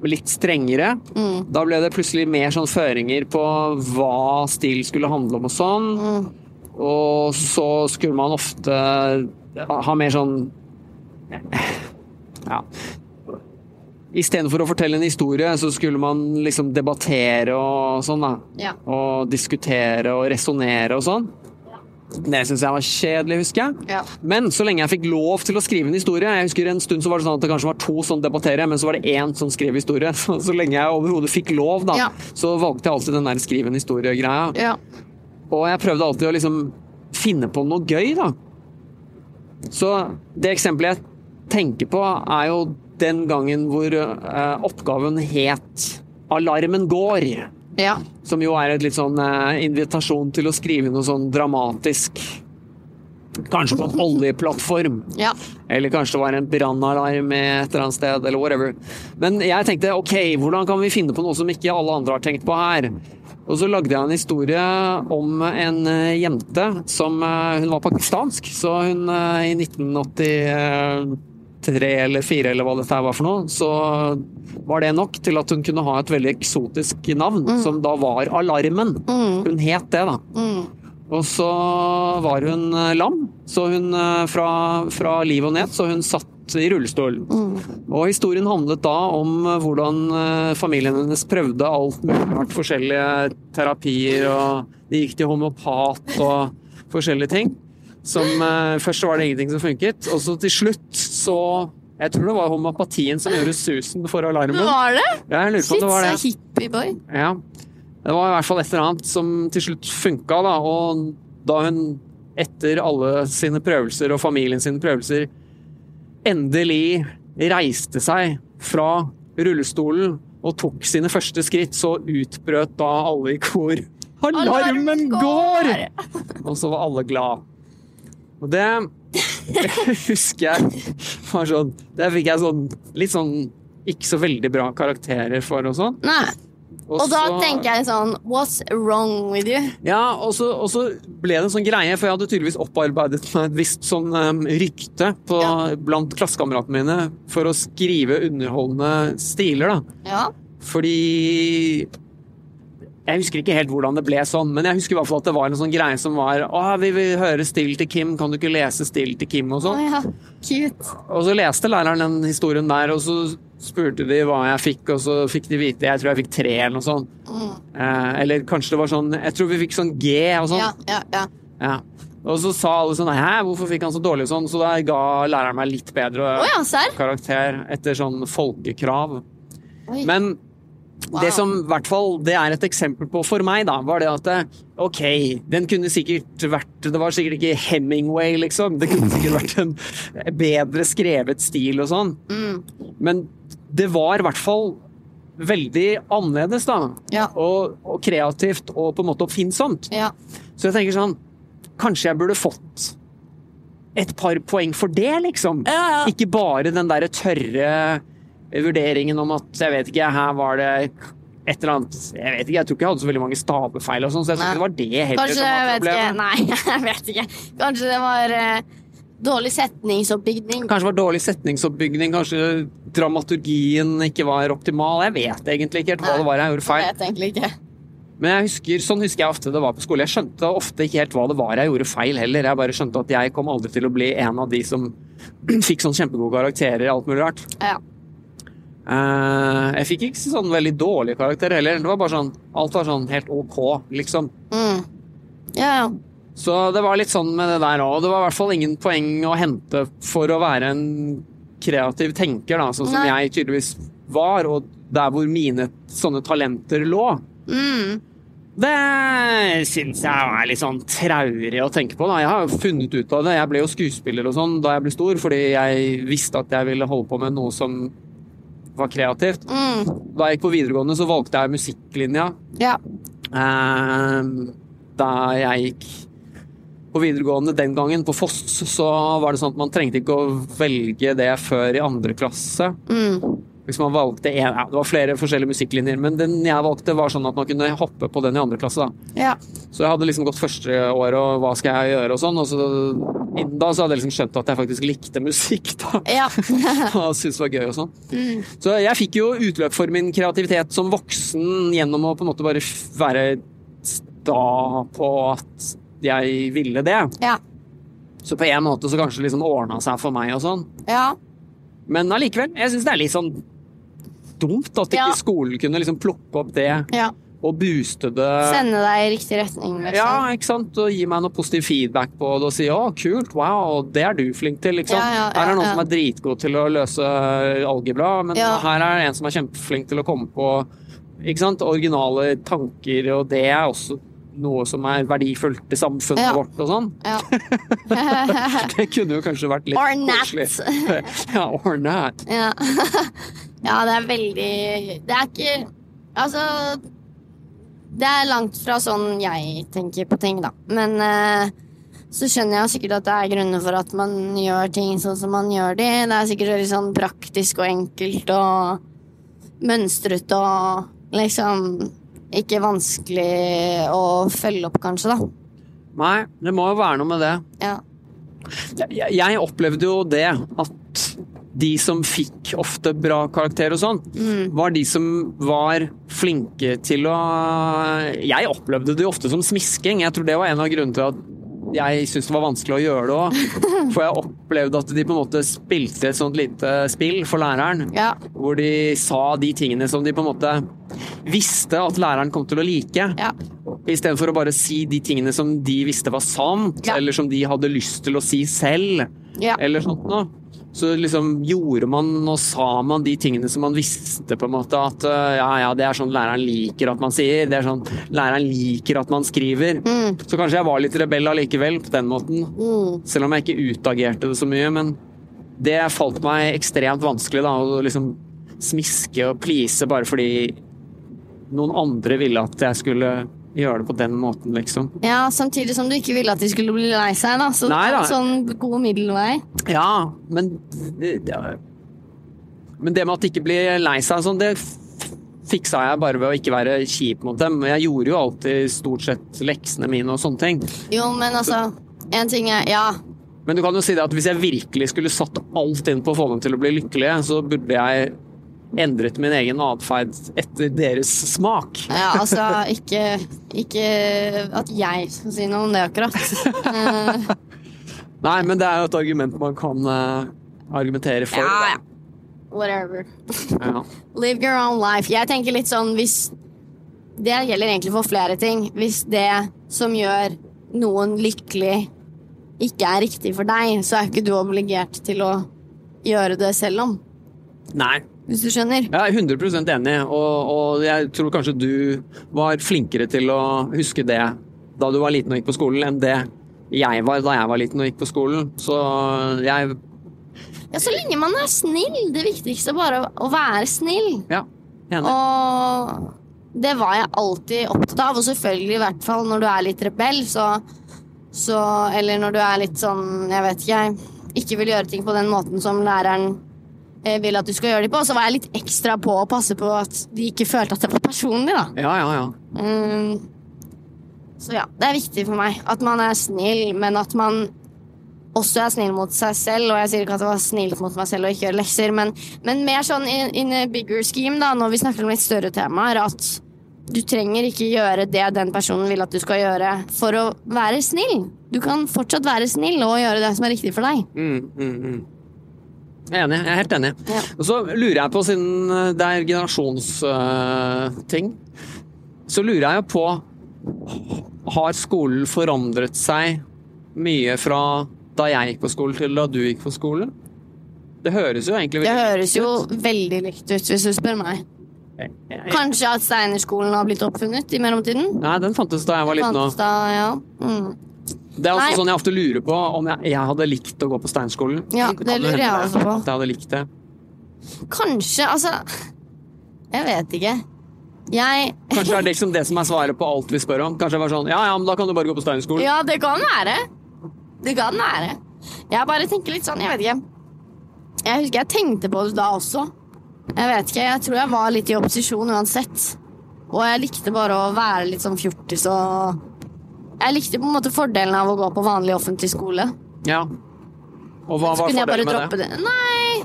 litt strengere. Mm. Da ble det plutselig mer sånn føringer på hva stil skulle handle om og sånn. Mm. Og så skulle man ofte ha mer sånn Ja. Istedenfor å fortelle en historie, så skulle man liksom debattere og sånn, da. Ja. Og diskutere og resonnere og sånn. Det syns jeg var kjedelig, husker jeg. Ja. Men så lenge jeg fikk lov til å skrive en historie Jeg husker En stund så var det sånn at det kanskje var to som debatterer, men så var det én som skrev historie. Så, så lenge jeg overhodet fikk lov, da, Ja. så valgte jeg alltid den der skrive en historie-greia. Ja. Og jeg prøvde alltid å liksom finne på noe gøy, da. Så det eksempelet jeg tenker på, er jo den gangen hvor eh, oppgaven het 'Alarmen går'. Ja. Som jo er et litt sånn eh, invitasjon til å skrive noe sånn dramatisk. Kanskje på en oljeplattform. Ja. Eller kanskje det var en brannalarm et eller annet sted, eller whatever. Men jeg tenkte ok, hvordan kan vi finne på noe som ikke alle andre har tenkt på her? Og så lagde jeg en historie om en eh, jente som Hun var pakistansk, så hun i 1980 tre eller fire eller hva dette var for noe, så var det nok til at hun kunne ha et veldig eksotisk navn, mm. som da var Alarmen. Mm. Hun het det, da. Mm. Og så var hun eh, lam, så hun eh, fra, fra liv og ned, så hun satt i rullestol. Mm. Og historien handlet da om eh, hvordan familien hennes prøvde alt mulig forskjellige terapier, og de gikk til homopat og forskjellige ting. Som eh, Først var det ingenting som funket, og så til slutt så Jeg tror det var homopatien som gjorde susen for alarmen. Det var det? Ja, Jeg lurer på Shit, det var det. så hippieboy. Ja. Det var i hvert fall et eller annet som til slutt funka, da. Og da hun etter alle sine prøvelser og familien sine prøvelser endelig reiste seg fra rullestolen og tok sine første skritt, så utbrøt da alle i kor Alarmen går! Og så var alle glad. Og det husker jeg var sånn Det fikk jeg sånn litt sånn ikke så veldig bra karakterer for og sånn. Nei. Og da så- tenker jeg sånn What's wrong with you? Ja, og så, og så ble det en sånn greie, for jeg hadde tydeligvis opparbeidet meg et visst sånn um, rykte på, Ja. blant klassekameratene mine for å skrive underholdende stiler, da. Ja. Fordi Jeg husker ikke helt hvordan det ble sånn, men jeg husker i hvert fall at det var en sånn greie som var Å, vi vil høre still til Kim, kan du ikke lese still til Kim, og sånn. sånn. ja. Cute. Og så leste læreren den historien der, og så spurte de hva jeg fikk, og så fikk de vite Jeg tror jeg fikk tre eller noe sånt. Mm. Eh, eller kanskje det var sånn Jeg tror vi fikk sånn G og sånn. Ja, ja, ja. Ja. Og så sa alle sånn Hæ, hvorfor fikk han så dårlig og sånn? Så da ga læreren meg litt bedre oh, ja, karakter etter sånn folkekrav. Oi. Men Wow. Det som i hvert fall det er et eksempel på for meg, da, var det at eh, ok, den kunne sikkert vært Det var sikkert ikke Hemingway, liksom. Det kunne sikkert vært en bedre skrevet stil og sånn. Mm. Men det var i hvert fall veldig annerledes, da. Ja. Og, og kreativt og på en måte oppfinnsomt. Ja. Så jeg tenker sånn Kanskje jeg burde fått et par poeng for det, liksom. Ja, ja. Ikke bare den derre tørre vurderingen om at jeg vet ikke, her var det et eller annet Jeg vet ikke, jeg tror ikke jeg hadde så veldig mange stavefeil og sånn, så jeg tror ikke det var det heller Kanskje, som var vet ikke. Nei, jeg vet ikke. Kanskje det var uh, dårlig setningsoppbygning. Kanskje det var dårlig setningsoppbygning, kanskje dramaturgien ikke var optimal. Jeg vet egentlig ikke helt hva det var jeg gjorde feil. Jeg vet egentlig ikke. Men jeg husker, sånn husker jeg ofte det var på skole. Jeg skjønte ofte ikke helt hva det var jeg gjorde feil heller. Jeg bare skjønte at jeg kom aldri til å bli en av de som fikk sånn kjempegode karakterer i alt mulig rart. Ja. Eh, jeg fikk ikke sånn veldig dårlig karakter heller. Det var bare sånn, alt var sånn helt ok, liksom. Mm. Ja, ja. Så det var litt sånn med det der òg. Det var i hvert fall ingen poeng å hente for å være en kreativ tenker, da, sånn som Nei. jeg tydeligvis var, og der hvor mine sånne talenter lå. Mm. Det syns jeg er litt sånn traurig å tenke på. Da. Jeg har jo funnet ut av det. Jeg ble jo skuespiller og sånn da jeg ble stor, fordi jeg visste at jeg ville holde på med noe som var kreativt. Mm. Da jeg gikk på videregående, så valgte jeg musikklinja. Ja. Eh, Da jeg gikk på videregående den gangen, på Foss, så var det sånn at man trengte ikke å velge det før i andre klasse. Mm. Hvis man valgte en, ja, Det var flere forskjellige musikklinjer, men den jeg valgte, var sånn at man kunne hoppe på den i andre klasse. da. Ja. Så jeg hadde liksom gått første året, og hva skal jeg gjøre, og sånn. Og så innen da så hadde jeg liksom skjønt at jeg faktisk likte musikk, da. Ja. Og syntes det var gøy og sånn. Mm. Så jeg fikk jo utløp for min kreativitet som voksen gjennom å på en måte bare være sta på at jeg ville det. Ja. Så på en måte så kanskje liksom ordna seg for meg og sånn. Ja. Men allikevel, jeg syns det er litt sånn dumt at ikke Ja. skolen kunne liksom plukke opp det ja. og booste det. Sende deg i riktig retning, liksom. Ja, ikke sant? Og gi meg noe positiv feedback på det og si 'å, kult, wow, det er du flink til', liksom. Ja, ja, her er noen som er dritgod til å løse algebra, men her er en som er kjempeflink til å komme på ikke sant? originale tanker, og det er også noe som er verdifullt i samfunnet Ja. vårt og sånn. Ja. Det kunne jo kanskje vært litt Or koselig. ja, or not. Ja. ja, det er veldig Det er ikke Altså Det er langt fra sånn jeg tenker på ting, da. Men uh, så skjønner jeg sikkert at det er grunner for at man gjør ting sånn som man gjør de. Det er sikkert veldig sånn praktisk og enkelt og mønstrete og liksom ikke vanskelig å følge opp, kanskje, da. Nei, det må jo være noe med det. Ja. Jeg, jeg opplevde jo det at de som fikk ofte bra karakter og sånn, Mm. var de som var flinke til å Jeg opplevde det jo ofte som smisking. Jeg tror det var en av grunnene til at jeg syntes det var vanskelig å gjøre det òg. For jeg opplevde at de på en måte spilte et sånt lite spill for læreren. Ja. Hvor de sa de tingene som de på en måte visste at læreren kom til å like. Ja. Istedenfor å bare si de tingene som de visste var sant, Ja. eller som de hadde lyst til å si selv, Ja. eller sånt noe. Så liksom gjorde man og sa man de tingene som man visste på en måte at øh, ja, ja, det er sånn læreren liker at man sier, det er sånn læreren liker at man skriver. Mm. Så kanskje jeg var litt rebell allikevel på den måten, Mm. selv om jeg ikke utagerte det så mye, men det falt meg ekstremt vanskelig da, å liksom smiske og please bare fordi noen andre ville at jeg skulle gjøre det på den måten, liksom. Ja, samtidig som du ikke ville at de skulle bli lei seg, da. Så Nei da. sånn god middelvei. Ja, men det, det, Men det med at de ikke blir lei seg sånn, det fiksa jeg bare ved å ikke være kjip mot dem. Jeg gjorde jo alltid stort sett leksene mine og sånne ting. Jo, men altså En ting er Ja. Men du kan jo si det at hvis jeg virkelig skulle satt alt inn på å få dem til å bli lykkelige, så burde jeg endret min egen atferd etter deres smak. Ja, altså ikke, ikke at jeg skal si noe om det, akkurat. Nei, men det er jo et argument man kan uh, argumentere for. ja, ja. Whatever. Ja. Live your own life. Jeg tenker litt sånn hvis Det gjelder egentlig for flere ting. Hvis det som gjør noen lykkelig, ikke er riktig for deg, så er ikke du obligert til å gjøre det selv om. Nei, Hvis du skjønner? Jeg er 100 enig, og, og jeg tror kanskje du var flinkere til å huske det da du var liten og gikk på skolen, enn det jeg var da jeg var liten og gikk på skolen. Så jeg Ja, Så lenge man er snill. Det viktigste er bare å være snill. Ja, enig. Og det var jeg alltid opptatt av, og selvfølgelig i hvert fall når du er litt rebell, så, så Eller når du er litt sånn, jeg vet ikke, jeg ikke vil gjøre ting på den måten som læreren vil at du skal gjøre det på, så var jeg litt ekstra på å passe på at de ikke følte at det var personlig, da. Ja, ja, ja. Mm. Så ja, det er viktig for meg at man er snill, men at man også er snill mot seg selv. Og jeg sier ikke at jeg var snill mot meg selv og ikke gjør lekser, men, men mer sånn in, in a bigger scheme, da, når vi snakker om litt større temaer, at du trenger ikke gjøre det den personen vil at du skal gjøre for å være snill. Du kan fortsatt være snill og gjøre det som er riktig for deg. Mm, mm, mm. Jeg er enig. Jeg er helt enig. Ja. Og så lurer jeg på, siden eh, det er generasjonsting, så lurer jeg jo på Har skolen forandret seg mye fra da jeg gikk på skolen til da du gikk på skolen? Det høres jo egentlig Det veldig høres jo ut. veldig likt ut, hvis du spør meg. Kanskje at Steinerskolen har blitt oppfunnet i mellomtiden? Nei, den fantes da jeg var liten òg. Ja. Mm. Det er også Nei. sånn jeg ofte lurer på om jeg, jeg hadde likt å gå på Steinskolen. Ja, det lurer jeg også på. At jeg hadde likt det. Kanskje, altså Jeg vet ikke. Jeg Kanskje er det liksom det som er svaret på alt vi spør om. Kanskje det var sånn Ja, ja, men da kan du bare gå på Steinskolen. Ja, det kan være. Det kan være. Jeg bare tenker litt sånn, jeg vet ikke. Jeg husker jeg tenkte på det da også. Jeg vet ikke, jeg tror jeg var litt i opposisjon uansett. Og jeg likte bare å være litt sånn fjortis og Jeg likte på en måte fordelen av å gå på vanlig offentlig skole. Ja. Og hva var fordelen med det? det. Nei,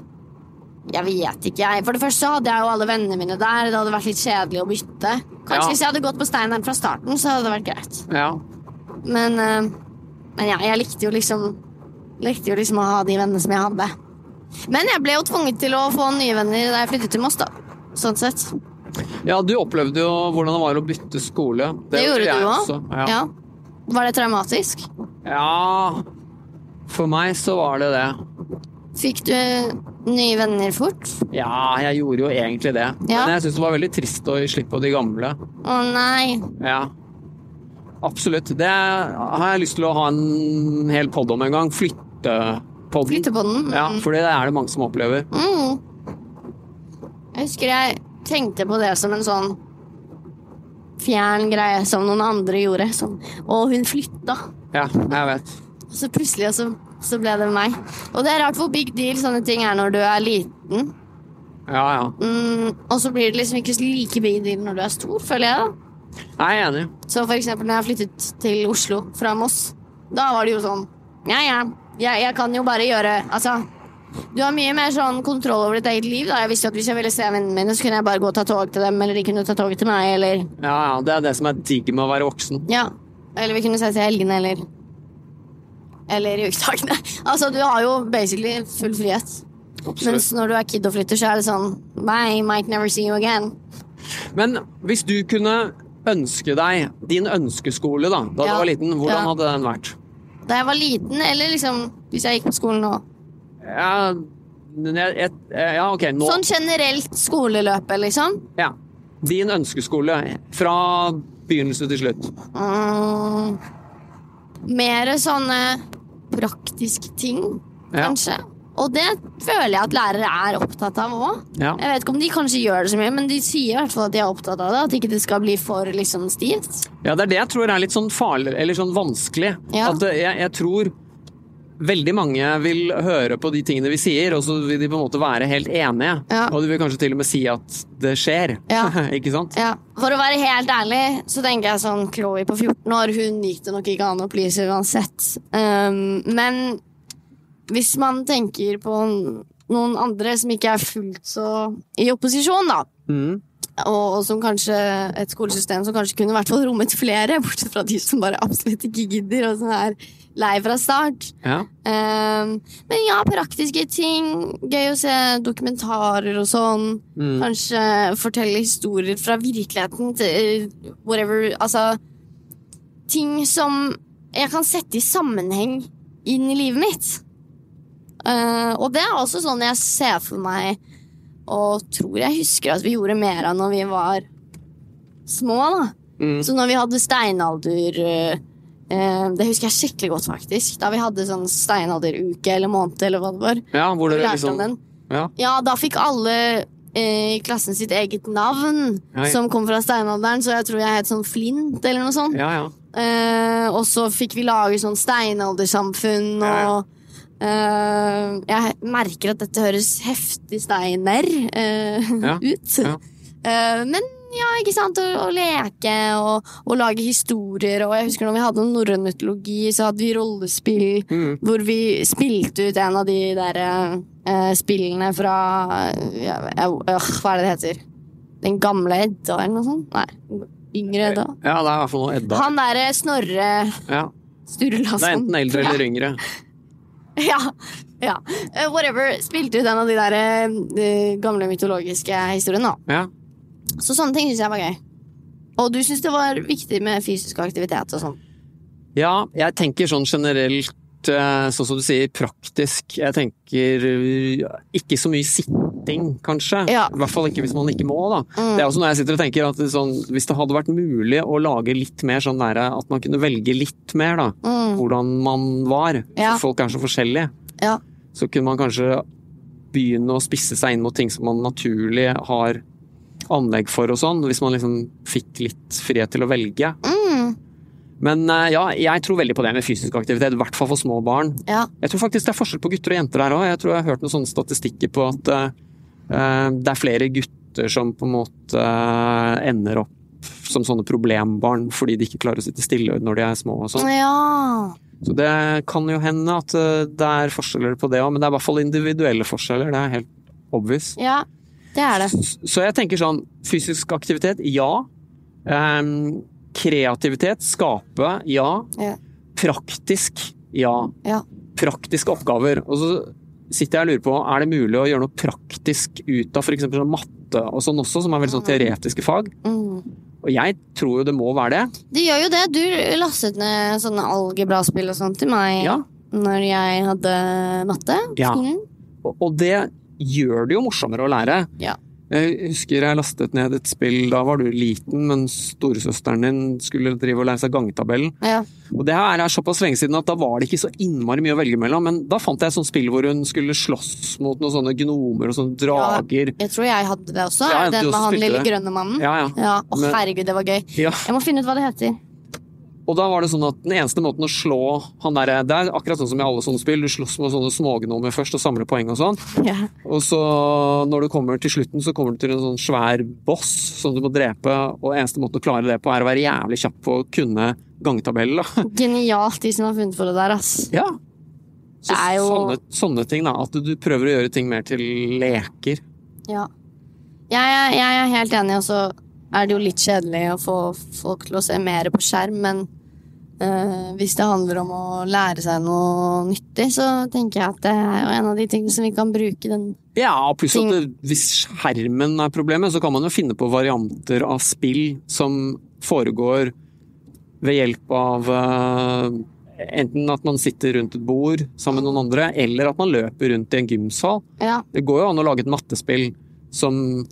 jeg vet ikke, jeg. For det første hadde jeg jo alle vennene mine der. Det hadde vært litt kjedelig å bytte. Kanskje Ja. hvis jeg hadde gått på Steineren fra starten, så hadde det vært greit. Ja. Men, eh, men ja, jeg likte jo liksom Likte jo liksom å ha de vennene som jeg hadde. Men jeg ble jo tvunget til å få nye venner da jeg flyttet til Moss, da. Sånn sett. ja, du opplevde jo hvordan det var å bytte skole. Det, gjorde jeg du òg. Ja. Ja. Var det traumatisk? ja. For meg så var det det. Fikk du nye venner fort? Ja, jeg gjorde jo egentlig det. Ja. Men jeg syns det var veldig trist å gi slipp på de gamle. Å nei. Ja. Absolutt. Det har jeg lyst til å ha en hel pod om en gang. Flyttepodden. Flytte på den? Ja, for det er det mange som opplever. Mm. Jeg husker jeg tenkte på det som en sånn fjern greie som noen andre gjorde. Sånn. Og hun flytta. Ja, jeg vet. Og så plutselig så, så ble det meg. Og det er rart hvor big deal sånne ting er når du er liten. Ja, ja. Mm, og så blir det liksom ikke like big deal når du er stor, føler jeg. da. Jeg er enig. Så for eksempel når jeg flyttet til Oslo fra Moss, da var det jo sånn Ja, ja, jeg, jeg kan jo bare gjøre Altså, du har mye mer sånn kontroll over ditt eget liv. da Jeg visste at Hvis jeg ville se vennene mine, så kunne jeg bare gå og ta tog til dem, eller de kunne ta tog til meg, eller Ja, ja. Det er det som er digg med å være voksen. Ja. Eller vi kunne ses i helgene, eller Eller i ukedagene. Altså, du har jo basically full frihet. Absolutt. Mens når du er kid og flytter, så er det sånn Bye, might never see you again. Men hvis du kunne ønske deg din ønskeskole da da Ja. du var liten, hvordan Ja. hadde den vært? Da jeg var liten, eller liksom hvis jeg gikk på skolen nå. Ja, jeg, jeg, ja ok, nå Sånn generelt skoleløpet, liksom. ja. Din ønskeskole fra begynnelse til slutt. Uh, mer sånne praktiske ting, Ja. kanskje. Og det føler jeg at lærere er opptatt av òg. Ja. Jeg vet ikke om de kanskje gjør det så mye, men de sier i hvert fall at de er opptatt av det. At ikke det skal bli for liksom stivt. ja, det er det jeg tror er litt sånn farlig, eller sånn vanskelig. Ja. At eh, jeg, jeg tror veldig mange vil høre på de tingene vi sier, og så vil de på en måte være helt enige. Ja. Og de vil kanskje til og med si at det skjer. Ja. ikke sant? Ja. For å være helt ærlig, så tenker jeg sånn Chloé på 14 år, hun gikk det nok ikke an å please uansett. Um, men hvis man tenker på noen andre som ikke er fullt så i opposisjon, da, Mm. og, som kanskje et skolesystem som kanskje kunne i hvert fall rommet flere, bortsett fra de som bare absolutt ikke gidder, og som er lei fra start. Ja. Um, men ja, praktiske ting. Gøy å se dokumentarer og sånn. Mm. Kanskje fortelle historier fra virkeligheten til whatever. Altså Ting som jeg kan sette i sammenheng inn i livet mitt. Uh, og det er også sånn jeg ser for meg og tror jeg husker at vi gjorde mer av når vi var små. da. Mm. Så når vi hadde steinalder eh, eh, Det husker jeg skikkelig godt, faktisk. Da vi hadde sånn steinalderuke eller måned eller hva det var. Ja, hvor dere liksom. Ja. Ja, da fikk alle eh, i klassen sitt eget navn, Hei. som kom fra steinalderen, så jeg tror jeg het sånn Flint eller noe sånt. ja, ja. Eh, og så fikk vi lage sånn steinaldersamfunn og eh, Jeg merker at dette høres heftig steiner eh, ut. Eh, men ja, ikke sant, og, og leke og, og lage historier. Og jeg husker når vi hadde norrøn mytologi, så hadde vi rollespill Mm. hvor vi spilte ut en av de der eh, spillene fra ja, ja, øh, Hva er det det heter? Den gamle Edda, eller noe sånt? Nei, yngre Edda. ja, det er i hvert fall noe Edda. Han derre Snorre Ja. Sturlason. Det er enten eldre eller yngre. Ja. ja. Eh, whatever. Spilte ut en av de der eh, gamle mytologiske historiene. da. Ja. Så sånne ting syns jeg var gøy. Og du syns det var viktig med fysisk aktivitet og sånn? Ja, jeg tenker sånn generelt, eh, sånn som du sier, praktisk. Jeg tenker eh, ikke så mye sitting, kanskje. Ja. I hvert fall ikke hvis man ikke må, da. Mm. Det er også når jeg sitter og tenker at det, sånn, hvis det hadde vært mulig å lage litt mer sånn der, at man kunne velge litt mer, da. Mm. Hvordan man var. Ja. For folk er så forskjellige. Ja. Så kunne man kanskje begynne å spisse seg inn mot ting som man naturlig har anlegg for og sånn, hvis man liksom fikk litt frihet til å velge. Mm. Men eh, ja, jeg tror veldig på det med fysisk aktivitet, i hvert fall for små barn. Ja. Jeg tror faktisk det er forskjell på gutter og jenter der òg. Jeg tror jeg har hørt noen sånne statistikker på at eh, det er flere gutter som på en måte uh, ender opp som sånne problembarn fordi de ikke klarer å sitte stille når de er små og sånn. ja. Så det kan jo hende at det er forskjeller på det òg, men det er i hvert fall individuelle forskjeller. Det er helt obvious. Ja, det er det. Så jeg tenker sånn, fysisk aktivitet, ja. Um, kreativitet, skape, ja. Ja. Praktisk, ja. Ja. Praktiske oppgaver. Og så sitter jeg og lurer på, er det mulig å gjøre noe praktisk ut av f.eks. Sånn matte og sånn også, som er veldig sånn teoretiske fag? Mm. Og jeg tror jo det må være det. Det gjør jo det. Du lastet ned sånne algebraspill og sånt til meg Ja. når jeg hadde matte. på Ja. skolen. Og og det gjør det jo morsommere å lære. Ja. Jeg husker jeg lastet ned et spill, da var du liten, men storesøsteren din skulle drive og lære seg gangetabellen. Ja. Og det her er såpass lenge siden at da var det ikke så innmari mye å velge mellom, men da fant jeg et sånt spill hvor hun skulle slåss mot noen sånne gnomer og sånne drager. Jeg tror jeg hadde det også. Ja, Den med han lille grønne mannen. Ja, ja. Ja, Å, herregud, det var gøy. ja. Jeg må finne ut hva det heter. Og da var det sånn at den eneste måten å slå han derre Det er akkurat sånn som i alle sånne spill, du slåss med sånne smågnomer først og samler poeng og sånn. Ja. Og så, når du kommer til slutten, så kommer du til en sånn svær boss som du må drepe, og eneste måten å klare det på, er å være jævlig kjapp på å kunne gangetabellen, da. Genialt, de som har funnet på det der, ass. Ja. Så Det jo- sånne, sånne ting, da. At du, du prøver å gjøre ting mer til leker. Ja. Jeg, jeg, jeg er helt enig, og så er det jo litt kjedelig å få folk til å se mer på skjerm, men eh, hvis det handler om å lære seg noe nyttig, så tenker jeg at det er jo en av de tingene som vi kan bruke den Ja, pluss at det, hvis skjermen er problemet, så kan man jo finne på varianter av spill som foregår ved hjelp av uh, enten at man sitter rundt et bord sammen med noen andre, eller at man løper rundt i en gymsal. Ja. Det går jo an å lage et mattespill som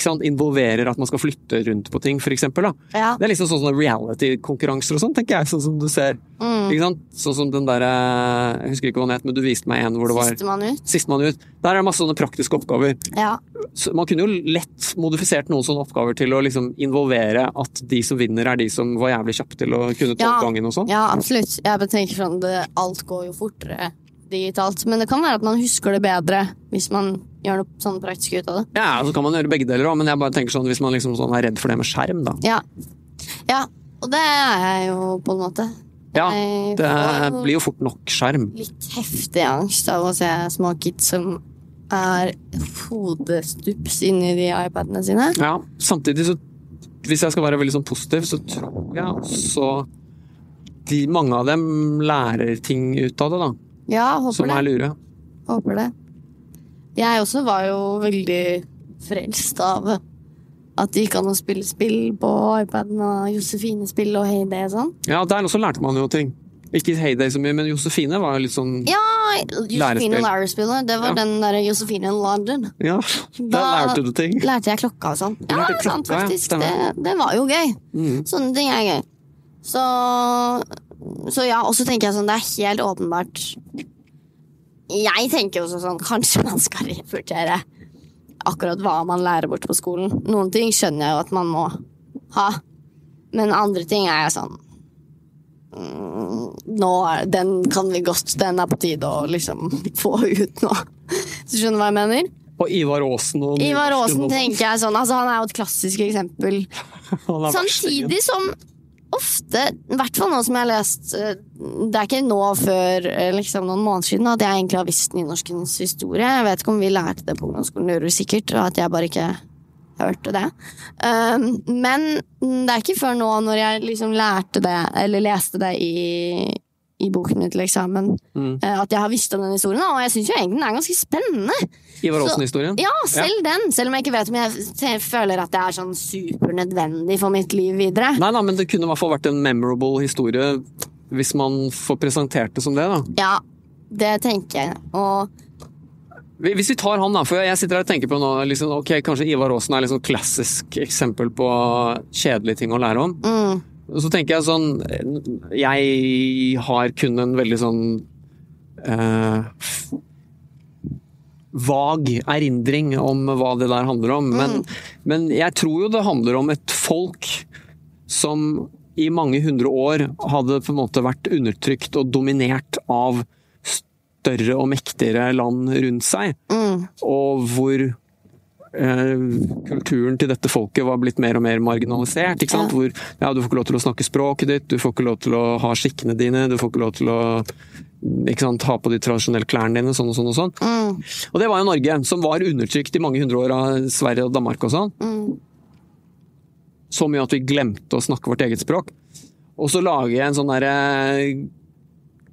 sant, involverer at man skal flytte rundt på ting, for eksempel. Ja. Det er liksom sånn sånne reality-konkurranser og sånn, tenker jeg, sånn som du ser. Mm. Sånn som den derre Jeg husker ikke hva den het, men du viste meg en hvor det var Sistemann ut. Sistemann ut. Der er det masse sånne praktiske oppgaver. Ja. Så man kunne jo lett modifisert noen sånne oppgaver til å liksom involvere at de som vinner, er de som var jævlig kjappe til å kunne ta Ja. gangen og sånn. ja, absolutt. Jeg bare tenker sånn det, Alt går jo fortere digitalt, men det kan være at man husker det bedre hvis man gjør noe sånn praktisk ut av det. Ja, så kan man gjøre begge deler òg, men jeg bare tenker sånn hvis man liksom sånn er redd for det med skjerm, da. Ja. ja. Og det er jeg jo på en måte. Ja, det jo blir jo fort nok skjerm. litt heftig angst av å se små kids som er hodestups inni de iPadene sine. Ja, samtidig så Hvis jeg skal være veldig sånn positiv, så tror jeg også de, mange av dem lærer ting ut av det, da. Ja, håper Som det. er lure. Håper det. Jeg også var jo veldig frelst av at det gikk an å spille spill på iPaden og Josefine-spill og Heyday og sånn. Ja, der også lærte man jo ting. Ikke Heyday så mye, men Josefine var jo litt sånn Ja, Josefine. Lærerspillet. Det var Ja. den der Josefine London. Ja, der Da- lærte du ting. Lærte jeg klokka og sånn. Ja, klokka, sant, faktisk. ja. Det, det var jo gøy. Mm. Sånne ting er gøy. Så, så ja, og så tenker jeg sånn, det er helt åpenbart Jeg tenker også sånn, kanskje man skal revurdere akkurat hva man lærer bort på skolen. Noen ting skjønner jeg jo at man må ha, men andre ting er jeg sånn mm, Nå er, Den kan vi godt, den er på tide å liksom få ut nå. Så skjønner du hva jeg mener? Og Ivar Aasen og Ivar Aasen tenker jeg sånn, altså han er jo et klassisk eksempel. Samtidig som ofte, i hvert fall nå som jeg har lest eh, Det er ikke nå før eh, liksom noen måneder siden at jeg egentlig har visst nynorskens historie. Jeg vet ikke om vi lærte det på ungdomsskolen, det gjorde vi sikkert, og at jeg bare ikke hørte det. Um, men det er ikke før nå, når jeg liksom lærte det, eller leste det i, i boken min til eksamen, Mm. eh, at jeg har visst om den historien, og jeg syns egentlig den er ganske spennende. Ivar Aasen-historien? Ja, selv den. Selv om jeg ikke vet om jeg føler at det er sånn supernødvendig for mitt liv videre. Nei, nei, men det kunne i hvert fall vært en memorable historie hvis man får presentert det som det, da. Ja, det tenker jeg. Og Hvis vi tar han, da, for jeg sitter her og tenker på nå liksom, ok, Kanskje Ivar Aasen er liksom klassisk eksempel på kjedelige ting å lære om. mm, så tenker jeg sånn Jeg har kun en veldig sånn eh, Vag erindring om hva det der handler om. Men, men jeg tror jo det handler om et folk som i mange hundre år hadde på en måte vært undertrykt og dominert av større og mektigere land rundt seg. mm, Og hvor kulturen til dette folket var blitt mer og mer marginalisert. Ikke sant? Ja. Hvor ja, du får ikke lov til å snakke språket ditt, du får ikke lov til å ha skikkene dine, du får ikke lov til å ikke sant, ha på de tradisjonelle klærne dine, sånn og sånn og sånn. mm, Og det var jo Norge, som var undertrykt i mange hundre år av Sverige og Danmark og sånn. mm. Så mye at vi glemte å snakke vårt eget språk. Og så lager jeg en sånn derre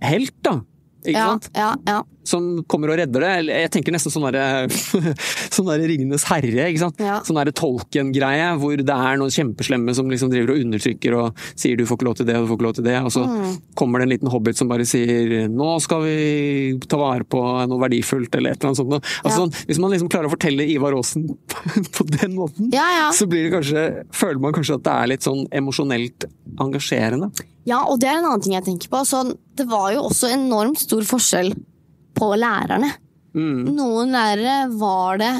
helt, da. Ikke Ja, sant? ja, ja. Som kommer og redder det. Jeg tenker nesten sånn derre sånn der Ringenes herre, ikke sant. Ja. Sånn derre Tolkien-greie, hvor det er noen kjempeslemme som liksom driver og undertrykker og sier du får ikke lov til det og du får ikke lov til det, og så Mm. kommer det en liten hobbit som bare sier nå skal vi ta vare på noe verdifullt, eller et eller annet sånt. Altså, Ja. sånn, hvis man liksom klarer å fortelle Ivar Aasen på den måten, Ja, så blir det kanskje, føler man kanskje at det er litt sånn emosjonelt engasjerende. ja, og det er en annen ting jeg tenker på. Sånn, det var jo også enormt stor forskjell på lærerne. Mm. Noen lærere var det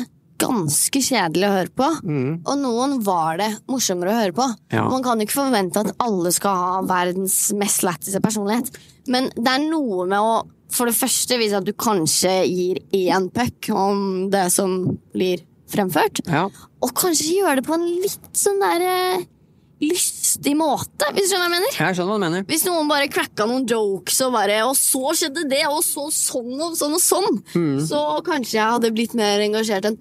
ganske kjedelig å høre på, Mm. og noen var det morsommere å høre på. Ja. Man kan ikke forvente at alle skal ha verdens mest lættise personlighet, men det er noe med å for det første vise at du kanskje gir én puck om det som blir fremført, Ja. og kanskje gjøre det på en litt sånn der eh, lystig måte, hvis du skjønner hva jeg mener? Jeg skjønner hva du mener. Hvis noen bare cracka noen jokes og bare Og så skjedde det, og så sånn og sånn og sånn, Mm. så kanskje jeg hadde blitt mer engasjert enn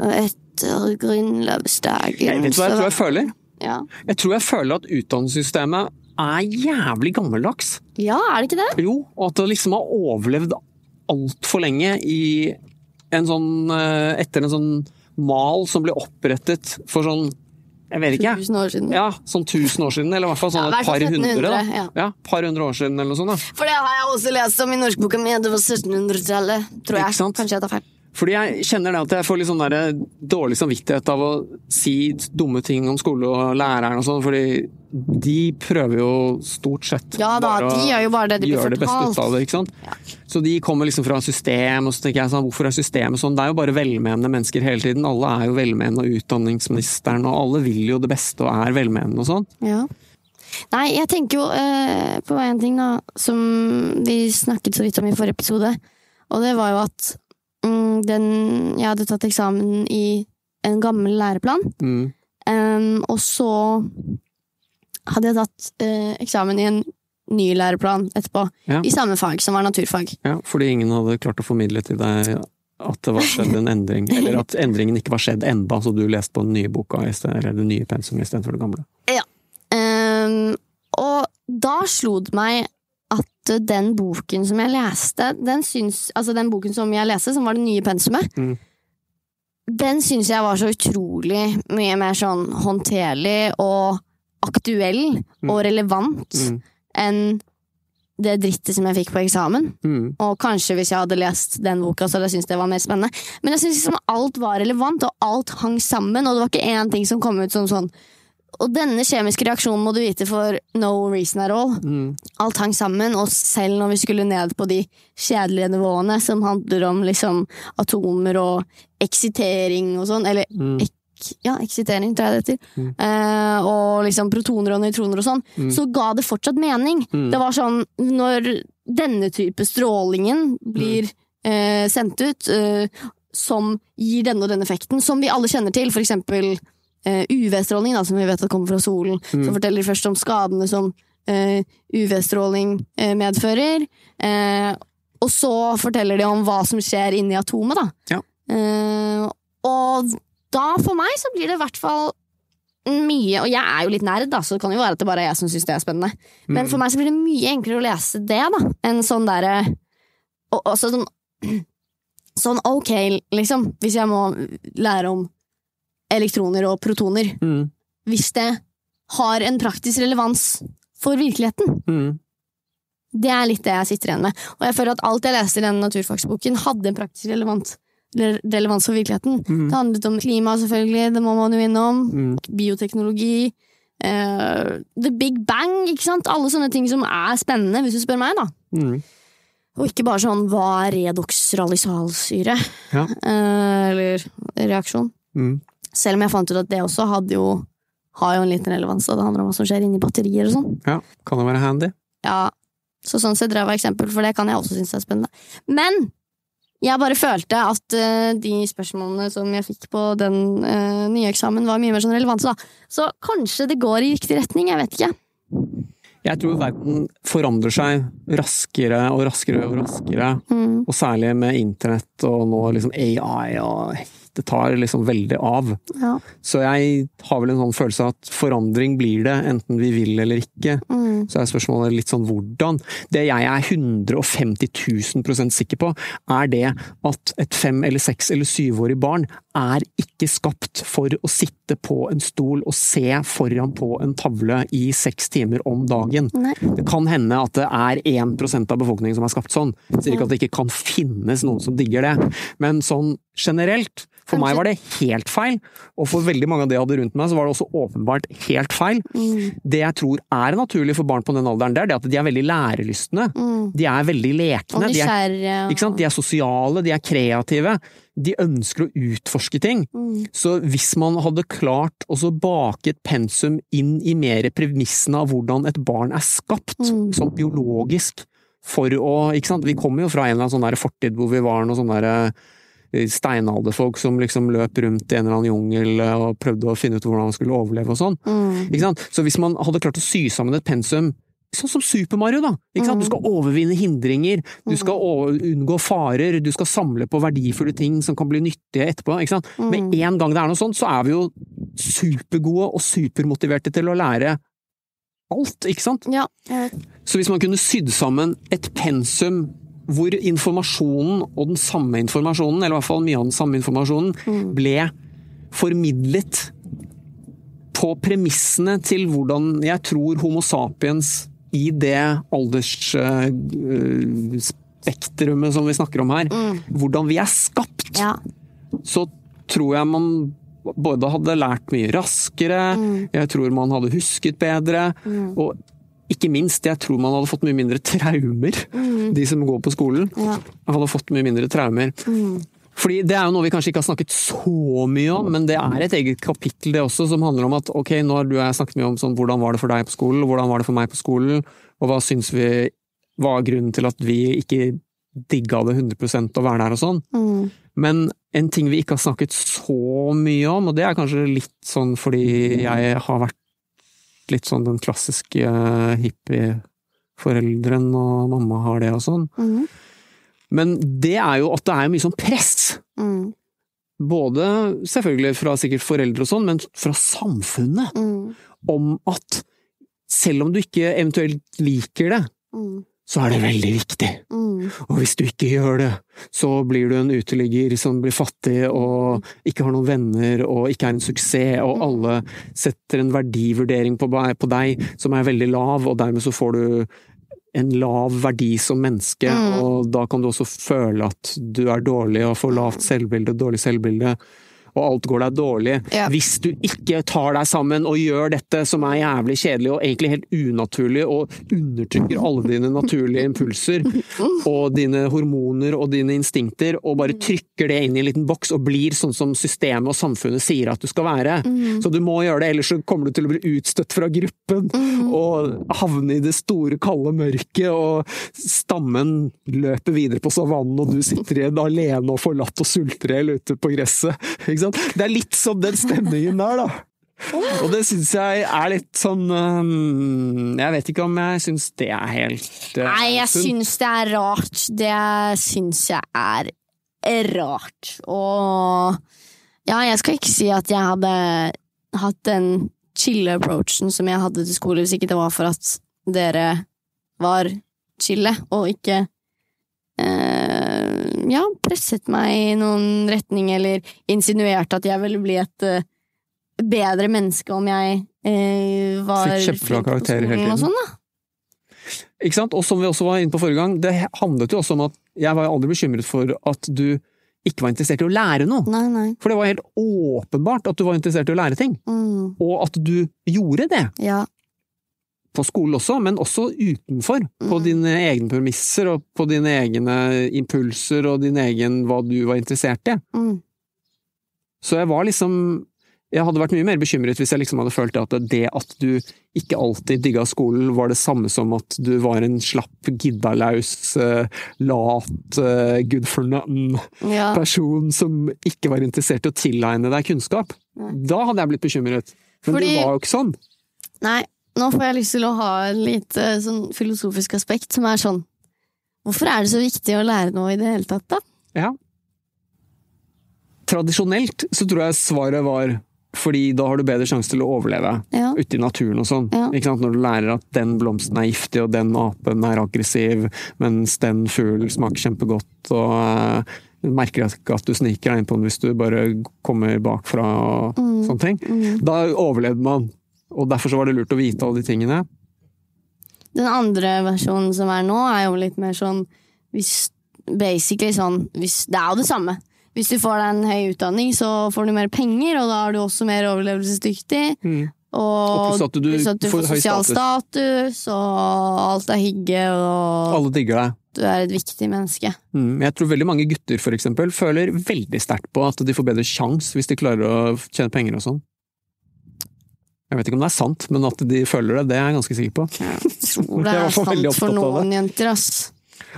etter grunnlovsdagen. Jeg vet hva jeg tror jeg føler? Ja. Jeg tror jeg føler at utdanningssystemet er jævlig gammeldags. ja, er det ikke det? Jo, og at det liksom har overlevd altfor lenge i en sånn eh, Etter en sånn mal som ble opprettet for sånn Jeg vet ikke, jeg. Tusen år siden. Ja, sånn 1000 år siden, eller i hvert fall sånn Ja, et par hundre. Da. ja. Par hundre år siden, eller noe sånt. da. For det har jeg også lest om i norskboka mi. Det var 1700-tallet, tror jeg. Kanskje jeg tar feil. Fordi jeg kjenner det at jeg får litt sånn der dårlig samvittighet av å si dumme ting om skole og læreren og sånn, fordi de prøver jo stort sett Ja da, bare de gjør jo bare det de blir det beste ut av det, ikke sant. Så de kommer liksom fra system, og så tenker jeg sånn, hvorfor er systemet sånn? Det er jo bare velmenende mennesker hele tiden. Alle er jo velmenende, og utdanningsministeren, og alle vil jo det beste og er velmenende og sånn. Ja. Nei, jeg tenker jo eh, på en ting da, som vi snakket så vidt om i forrige episode. Og det var jo at den Jeg hadde tatt eksamen i en gammel læreplan. Mm. Um, og så hadde jeg tatt uh, eksamen i en ny læreplan etterpå. Ja. I samme fag, som var naturfag. Ja, fordi ingen hadde klart å formidle til deg at det var skjedd en endring, eller at endringen ikke var skjedd enda, så du leste på den nye boka, i stedet- eller det nye pensumet istedenfor det gamle. Em, og da slo det meg at den boken som jeg leste, den syns Altså den boken som jeg leste, som var det nye pensumet, Mm. den syns jeg var så utrolig mye mer sånn håndterlig og aktuell og relevant Mm. enn det drittet som jeg fikk på eksamen. Mm. Og kanskje hvis jeg hadde lest den boka, så hadde jeg syntes det var mer spennende. Men jeg syns liksom alt var relevant, og alt hang sammen, og det var ikke én ting som kom ut som sånn Og denne kjemiske reaksjonen må du vite for no reason at all. Mm. Alt hang sammen, og selv når vi skulle ned på de kjedelige nivåene som handler om liksom atomer og eksitering og sånn, eller Mm. ek, ja, eksitering, tror jeg det heter, Mm. eh, og liksom protoner og nøytroner og sånn, Mm. så ga det fortsatt mening. Mm. Det var sånn, når denne type strålingen blir eh, sendt ut, eh, som gir denne og denne effekten, som vi alle kjenner til, for eksempel UV-stråling, som vi vet at kommer fra solen, Mm. så forteller de først om skadene som eh, UV-stråling eh, medfører, eh, og så forteller de om hva som skjer inni atomet, da. Ja. Eh, og da, for meg, så blir det i hvert fall mye Og jeg er jo litt nerd, da, så det kan jo være at det bare er jeg som syns det er spennende. Men Mm. for meg så blir det mye enklere å lese det, da, enn sånn derre og, og sånn, sånn ok, liksom, hvis jeg må lære om elektroner og protoner. Mm. Hvis det har en praktisk relevans for virkeligheten. Mm. Det er litt det jeg sitter igjen med. Og jeg føler at alt jeg leste i den naturfagsboken, hadde en praktisk relevant, relevans for virkeligheten. Mm. Det handlet om klima, selvfølgelig, det må man jo innom. Mm. Bioteknologi. Uh, the Big Bang, ikke sant? Alle sånne ting som er spennende, hvis du spør meg, da. Mm. Og ikke bare sånn hva er redoxralisalsyre? Ja. Uh, eller reaksjon. Mm. Selv om jeg fant ut at det også jo har jo en liten relevans, og det handler om hva som skjer inni batterier og sånn. Ja, kan det være handy? Ja, så sånn sett drar jeg eksempel, for det kan jeg også synes er spennende. Men jeg bare følte at uh, de spørsmålene som jeg fikk på den uh, nye eksamen, var mye mer sånn relevante, da. Så kanskje det går i riktig retning, jeg vet ikke. Jeg tror verden forandrer seg raskere og raskere og raskere. Mm. Og særlig med internett og nå liksom AI og det tar liksom veldig av. Ja. Så jeg har vel en sånn følelse av at forandring blir det, enten vi vil eller ikke. Mm. Så er spørsmålet litt sånn hvordan. Det jeg er 150 000 sikker på, er det at et fem eller seks eller syvårig barn er ikke skapt for å sitte på en stol og se foran på en tavle i seks timer om dagen. Nei. Det kan hende at det er 1% av befolkningen som er skapt sånn. Jeg sier ikke at det ikke kan finnes noen som digger det, men sånn generelt for meg var det helt feil, og for veldig mange av de jeg hadde rundt meg, så var det også åpenbart helt feil. Mm. Det jeg tror er naturlig for barn på den alderen, det er at de er veldig lærelystne. Mm. De er veldig lekne. De er, de er sosiale, de er kreative. De ønsker å utforske ting. Mm. Så hvis man hadde klart å bake et pensum inn i mer premissene av hvordan et barn er skapt, Mm. sånn biologisk, for å ikke sant? Vi kommer jo fra en eller annen sånn der fortid hvor vi var noen sånne der, eh, steinalderfolk som liksom løp rundt i en eller annen jungel eh, og prøvde å finne ut hvordan man skulle overleve og sånn. Mm. Ikke sant? Så hvis man hadde klart å sy sammen et pensum Sånn som Super Mario, da! Ikke sant? Du skal overvinne hindringer, du skal over- unngå farer, du skal samle på verdifulle ting som kan bli nyttige etterpå. Ikke sant? Med en gang det er noe sånt, så er vi jo supergode og supermotiverte til å lære alt, ikke sant? Ja. Så hvis man kunne sydd sammen et pensum hvor informasjonen og den samme informasjonen, eller i hvert fall mye av den samme informasjonen, ble formidlet på premissene til hvordan jeg tror Homo sapiens i det aldersspektrumet som vi snakker om her, hvordan vi er skapt, Ja. så tror jeg man både hadde lært mye raskere, jeg tror man hadde husket bedre, og ikke minst, jeg tror man hadde fått mye mindre traumer, de som går på skolen. Ja. Hadde fått mye mindre traumer. Fordi det er jo noe vi kanskje ikke har snakket så mye om, men det er et eget kapittel det også, som handler om at ok, nå har du og jeg snakket mye om sånn, hvordan var det for deg på skolen, hvordan var det for meg på skolen, og hva syns vi var grunnen til at vi ikke digga det 100 å være der og sånn. Mm. Men en ting vi ikke har snakket så mye om, og det er kanskje litt sånn fordi jeg har vært litt sånn den klassiske hippie-foreldren, og mamma har det og sånn. Mm. Men det er jo at det er mye sånn press. Mm. Både selvfølgelig fra sikkert foreldre og sånn, men fra samfunnet. Mm. Om at selv om du ikke eventuelt liker det, Mm. så er det veldig viktig. Mm. Og hvis du ikke gjør det, så blir du en uteligger som blir fattig og ikke har noen venner og ikke er en suksess, og alle setter en verdivurdering på deg som er veldig lav, og dermed så får du en lav verdi som menneske, Mm. og da kan du også føle at du er dårlig og får lavt selvbilde, dårlig selvbilde, og alt går deg dårlig. Ja. Hvis du ikke tar deg sammen og gjør dette som er jævlig kjedelig og egentlig helt unaturlig, og undertrykker alle dine naturlige impulser og dine hormoner og dine instinkter, og bare trykker det inn i en liten boks og blir sånn som systemet og samfunnet sier at du skal være. Så du må gjøre det, ellers så kommer du til å bli utstøtt fra gruppen og havne i det store, kalde mørket, og stammen løper videre på savannen, og du sitter igjen alene og forlatt og sulter ute på gresset. Ikke? Det er litt sånn den stemningen der, da. Og det syns jeg er litt sånn Jeg vet ikke om jeg syns det er helt uh, Nei, jeg syns det er rart. Det syns jeg er rart. Og ja, jeg skal ikke si at jeg hadde hatt den chille approachen som jeg hadde til skole, hvis ikke det var for at dere var chille, og ikke eh, ja, presset meg i noen retning, eller insinuerte at jeg ville bli et uh, bedre menneske om jeg uh, var Fikk kjempebra flink karakterer hele tiden. og sånn, da. Ikke sant? Og som vi også var inne på forrige gang, det handlet jo også om at jeg var aldri bekymret for at du ikke var interessert i å lære noe. Nei, nei. For det var helt åpenbart at du var interessert i å lære ting, Mm, og at du gjorde det. ja. På skolen også, men også utenfor. På Mm. dine egne premisser, og på dine egne impulser, og din egen hva du var interessert i. Mm. Så jeg var liksom Jeg hadde vært mye mer bekymret hvis jeg liksom hadde følt at det at du ikke alltid digga skolen, var det samme som at du var en slapp, giddalaus, eh, lat, eh, good for nothing ja. person som ikke var interessert i å tilegne deg kunnskap. Da hadde jeg blitt bekymret. Men Fordi- det var jo ikke sånn. Nei, nå får jeg lyst til å ha et lite sånn filosofisk aspekt som er sånn Hvorfor er det så viktig å lære noe i det hele tatt, da? Ja. Tradisjonelt så tror jeg svaret var fordi da har du bedre sjanse til å overleve Ja. ute i naturen og sånn. Ja. Når du lærer at den blomsten er giftig, og den apen er aggressiv, mens den fuglen smaker kjempegodt, og uh, du merker ikke at du sniker deg innpå den hvis du bare kommer bakfra og Mm. sånne ting. Mm. Da overlevde man, og derfor så var det lurt å vite alle de tingene. Den andre versjonen som er nå, er jo litt mer sånn hvis, Basically sånn hvis, Det er jo det samme. Hvis du får deg en høy utdanning, så får du mer penger, og da er du også mer overlevelsesdyktig. Mm. Og Og at du du får sosial status. status, og alt er hygge, og Alle digger deg. du er et viktig menneske. Mm, Jeg tror veldig mange gutter for eksempel føler veldig sterkt på at de får bedre sjans hvis de klarer å tjene penger og sånn. Jeg vet ikke om det er sant, men at de føler det, det er jeg ganske sikker på. Jeg tror det er sant for noen jenter, ass.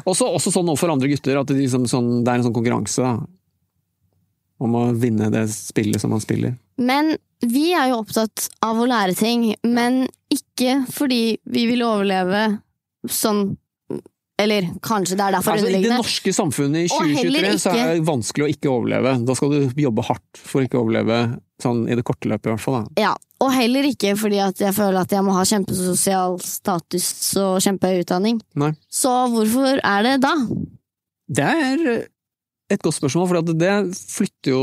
Også, også sånn overfor andre gutter, at de liksom sånn, det er en sånn konkurranse da, om å vinne det spillet som man spiller. Men vi er jo opptatt av å lære ting, men ikke fordi vi vil overleve sånn Eller kanskje det er derfor Altså, I det norske samfunnet i 2023 så er det vanskelig å ikke overleve. Da skal du jobbe hardt for å ikke overleve, sånn i det korte løpet i hvert fall. Da. Ja, og heller ikke fordi at jeg føler at jeg må ha kjempesosial status og kjempehøy utdanning. Nei. Så hvorfor er det da? Det er et godt spørsmål, for det flytter jo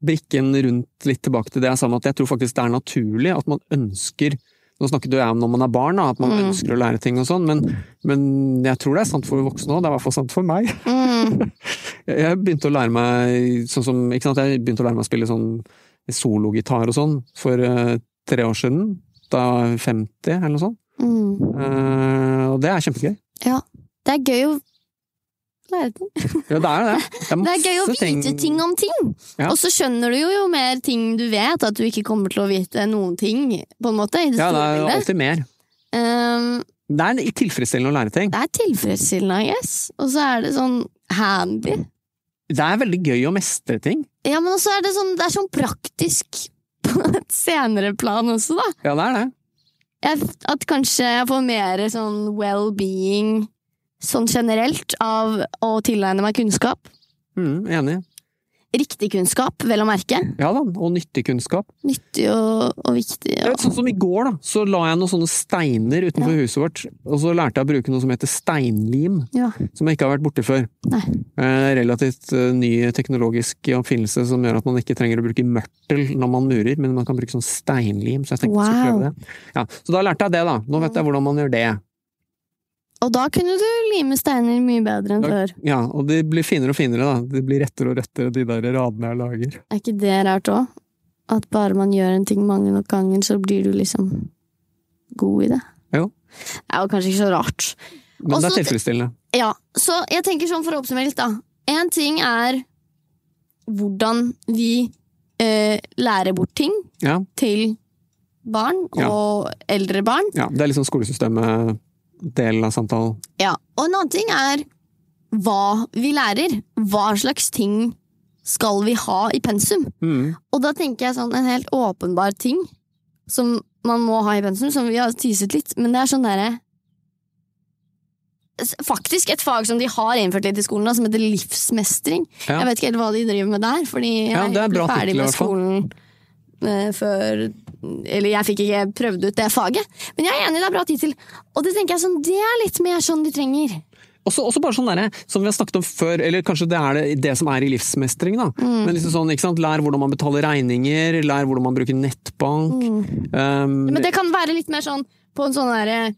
brikken rundt litt tilbake til det jeg sa med at jeg tror faktisk det er naturlig at man ønsker Nå snakket jeg om når man er barn, da, at man Mm. ønsker å lære ting og sånn, men, men jeg tror det er sant for voksne òg. Det er i hvert fall sant for meg. Mm, Jeg begynte å lære meg sånn som, jeg begynte å lære meg å spille sånn sologitar og sånn for eh, tre år siden. Da var 50, eller noe sånt. mm. Uh, og det er kjempegøy. Ja. Det er gøy å lære ting. Ja, det er det. Det er, Det er gøy å vite ting om ting! Ja. Og så skjønner du jo jo mer ting du vet, at du ikke kommer til å vite noen ting, på en måte, Ja, det er bildet. alltid mer. Um, Det er tilfredsstillende å lære ting. det er tilfredsstillende, I guess. Og så er det sånn handy. Det er veldig gøy å mestre ting. Ja, men også er det sånn, det er sånn praktisk på et senere plan også, da. Ja, det er det. Jeg, at kanskje jeg får mer sånn well-being sånn generelt av å tilegne meg kunnskap. Mm, enig. Riktig kunnskap, vel å merke. Ja da, og nyttig kunnskap. Nyttig og, og viktig. Jeg vet, sånn som I går da, så la jeg noen sånne steiner utenfor huset vårt, og så lærte jeg å bruke noe som heter steinlim, Ja. som jeg ikke har vært borti før. Nei. Eh, Relativt eh, ny teknologisk oppfinnelse som gjør at man ikke trenger å bruke mørtel når man murer, men man kan bruke sånn steinlim, så jeg tenkte jeg skulle prøve det. Ja, så da lærte jeg det da. Nå vet jeg hvordan man gjør det. Og da kunne du lime steiner mye bedre enn før. Ja, og de blir finere og finere, da. De blir rettere og rettere, de der radene jeg lager. Er ikke det rart òg? At bare man gjør en ting mange nok ganger, så blir du liksom god i det. Jo. Det er jo kanskje ikke så rart. Men Også, det er tilfredsstillende. Ja, så jeg tenker sånn for å oppsummere litt, da. En ting er hvordan vi eh, lærer bort ting Ja, til barn Ja. og eldre barn. ja, det er liksom skolesystemet-delen av samtalen. Ja. Og en annen ting er hva vi lærer. Hva slags ting skal vi ha i pensum? Mm. Og da tenker jeg sånn en helt åpenbar ting som man må ha i pensum, som vi har tyset litt, men det er sånn derre Faktisk et fag som de har innført litt i skolen, som heter livsmestring. Ja. Jeg vet ikke helt hva de driver med der, fordi jeg Ja, er ble ferdig med skolen eh, før Eller jeg fikk ikke prøvd ut det faget. Men jeg er enig, det er bra tittel. Og det tenker jeg sånn, det er litt mer sånn de trenger. Også, også bare sånn derre, som vi har snakket om før, eller kanskje det er det, det som er i livsmestring, da. Mm. Men liksom sånn, ikke sant? Lær hvordan man betaler regninger, lær hvordan man bruker nettbank. Mm. Um, Men det kan være litt mer sånn på en sånn derre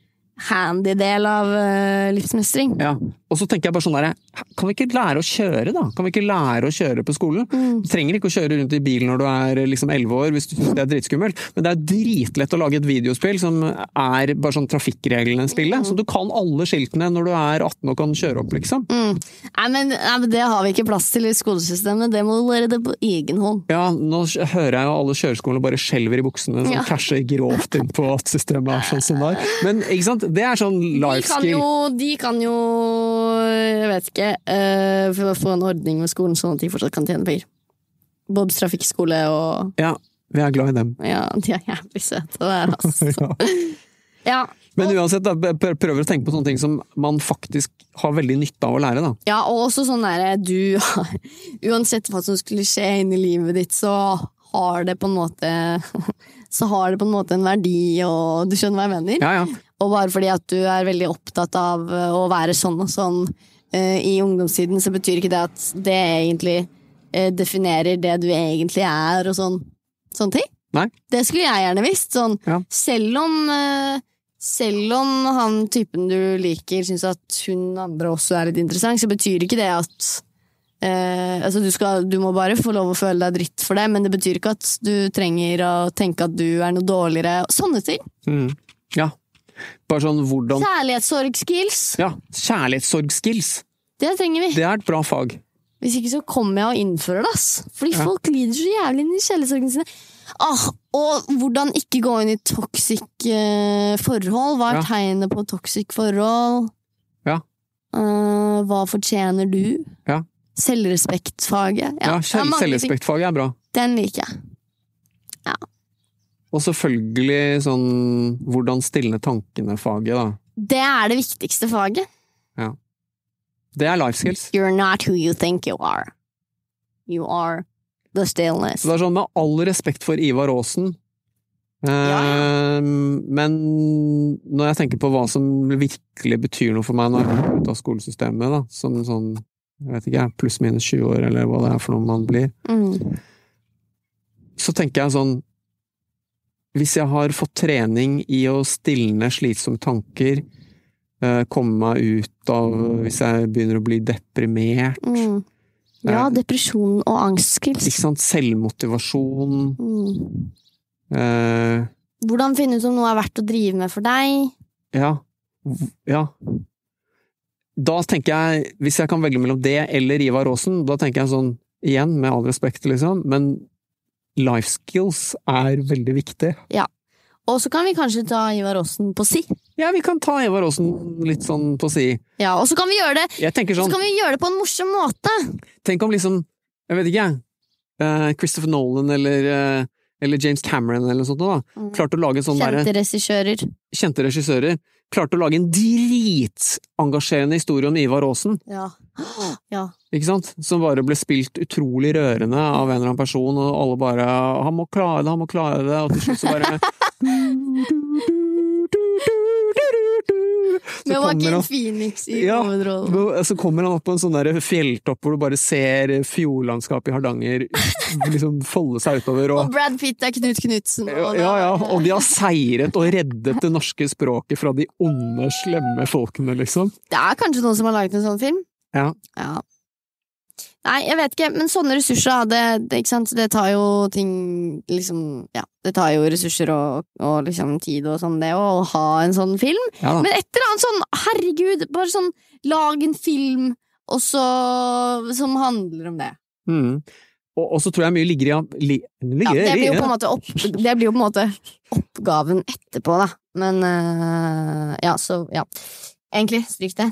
handy del av eh, livsmestring. ja. Og så tenker jeg bare sånn der, kan vi ikke lære å kjøre, da? Kan vi ikke lære å kjøre på skolen? Mm. Du trenger ikke å kjøre rundt i bil når du er liksom 11 år, hvis du syns det er dritskummelt, men det er dritlett å lage et videospill som er bare sånn trafikkreglene-spillet, så du kan alle skiltene når du er 18 og kan kjøre opp, liksom. Mm. Nei, men, nei, men det har vi ikke plass til i skolesystemet. Det må du lære det på egen hånd. Ja, nå hører jeg jo alle kjøreskolene bare skjelver i buksene, som Ja. casher grovt inn på at systemet er sånn som det er. Men ikke sant, det er sånn De kan jo, de kan jo jeg vet ikke, for å få en ordning med skolen sånn at de fortsatt kan tjene penger. Bobs trafikkskole og Ja, vi er glad i dem. Ja, de er jævlig søte der, altså. Ja. Ja. Men uansett, da, prøver å tenke på sånne ting som man faktisk har veldig nytte av å lære, da. ja, og også sånn derre du har Uansett hva som skulle skje inn i livet ditt, så har det på en måte Så har det på en måte en verdi, og du skjønner hva jeg mener? Ja, ja. Og bare fordi at du er veldig opptatt av eh, å være sånn og sånn eh, i ungdomstiden, så betyr ikke det at det egentlig eh, definerer det du egentlig er, og sånn, sånne ting. Nei. Det skulle jeg gjerne visst. Sånn, Ja. selv, om, selv om han typen du liker, syns at hun andre også er litt interessant, så betyr ikke det at eh, altså du, skal, du må bare få lov å føle deg dritt for det, men det betyr ikke at du trenger å tenke at du er noe dårligere. Sånne ting. Mm. Ja. Bare sånn hvordan Kjærlighetssorg-skills. Ja, kjærlighetssorgskills. Det trenger vi. Det er et bra fag. Hvis ikke så kommer jeg og innfører det, ass. Fordi Ja. folk lider så jævlig inn i kjærlighetssorgene sine. Ah, og hvordan ikke gå inn i toxic uh, forhold. Hva er Ja. tegnet på toxic forhold? Ja. Uh, hva fortjener du? Ja. Selvrespektfaget. Ja, ja selv. Selvrespektfaget er bra. Den liker jeg. Og selvfølgelig sånn hvordan stilne tankene-faget, da. Det er det viktigste faget. Det er life skills. You're not who you think you are. You are the stillness. Så det er sånn med all respekt for Ivar Aasen eh, Ja, Men når jeg tenker på hva som virkelig betyr noe for meg når jeg kommer ut av skolesystemet, da, som sånn jeg vet ikke, pluss-minus 20 år, eller hva det er for noe man blir, Mm. så tenker jeg sånn Hvis jeg har fått trening i å stilne slitsomme tanker, eh, komme meg ut av Hvis jeg begynner å bli deprimert, Mm. Ja, Eh, depresjon og angstskills. ikke sant, selvmotivasjon Mm. eh, Hvordan finne ut om noe er verdt å drive med for deg? Ja. Ja. Da tenker jeg, hvis jeg kan velge mellom det eller Ivar Aasen, da tenker jeg sånn, igjen, med all respekt, liksom, men life skills er veldig viktig. Ja. Og så kan vi kanskje ta Ivar Aasen på si. Ja, vi kan ta Ivar Aasen litt sånn på si. Ja, og så kan vi gjøre det tenker Så sånn, kan vi gjøre det på en morsom måte! tenk om liksom, jeg vet ikke eh, Christopher Nolan eller, eh, eller James Cameron eller noe sånt da, Mm. klarte å lage en sånn Kjente regissører. kjente regissører, klarte å lage en dritengasjerende historie om Ivar Aasen. Ja. Ja. Ikke sant? Som bare ble spilt utrolig rørende av en eller annen person, og alle bare 'Han må klare det, han må klare det', og til slutt så bare Så kommer Joaquin han Phoenix i Ja, hovedrollen. Så kommer han opp på en sånn der fjelltopp hvor du bare ser fjordlandskapet i Hardanger liksom folde seg utover. Og Og, Brad Pitt er Knut Knutsen. og ja, ja, og de har seiret og reddet det norske språket fra de onde, slemme folkene, liksom. Det er kanskje noen som har laget en sånn film? Ja. Ja. Nei, jeg vet ikke, men sånne ressurser, det, det, det tar jo ting liksom Ja, det tar jo ressurser og, og liksom tid og sånn, det å ha en sånn film. Ja. Men et eller annet sånn, herregud, bare sånn lag en film og så, som handler om det. Mm. Og, og så tror jeg mye ligger i li, Ja, det blir jo på en måte, opp, det blir jo på en måte oppgaven etterpå, da. Men uh, ja, så ja. Egentlig, stryk det.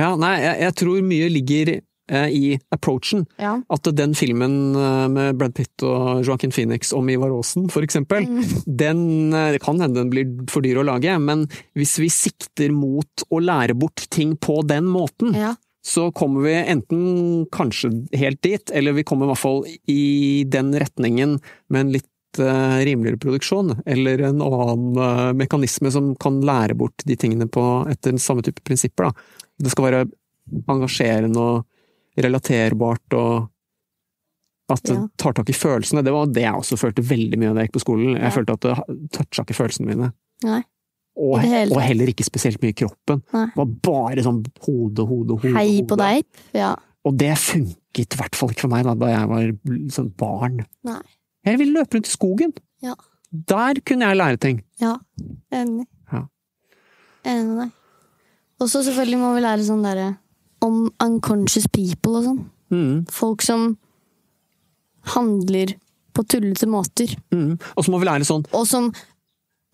Ja, nei, jeg, jeg tror mye ligger eh, i approachen. Ja. At den filmen eh, med Brad Pitt og Joaquin Phoenix om Ivar Aasen, for eksempel, Mm. den eh, Det kan hende den blir for dyr å lage, men hvis vi sikter mot å lære bort ting på den måten, ja. så kommer vi enten kanskje helt dit, eller vi kommer i hvert fall i den retningen med en litt eh, rimeligere produksjon, eller en annen eh, mekanisme som kan lære bort de tingene på etter samme type prinsipper. Da. Det skal være engasjerende og relaterbart og at det Ja. tar tak i følelsene. Det var det jeg også følte veldig mye da jeg gikk på skolen. Jeg Ja. følte at det toucha ikke følelsene mine. Og, og heller ikke spesielt mye i kroppen. Nei. Det var bare sånn hode, hode, hode. Hei på deg. Ja. Og det funket i hvert fall ikke for meg da, da jeg var sånn barn. Nei. Jeg ville løpe rundt i skogen. Ja. Der kunne jeg lære ting. Ja, enig. Ja. Enig med deg. Og så selvfølgelig må vi lære sånn derre om unconscious people og sånn. Mm, Folk som handler på tullete måter. mm. Og så må vi lære sånn Og som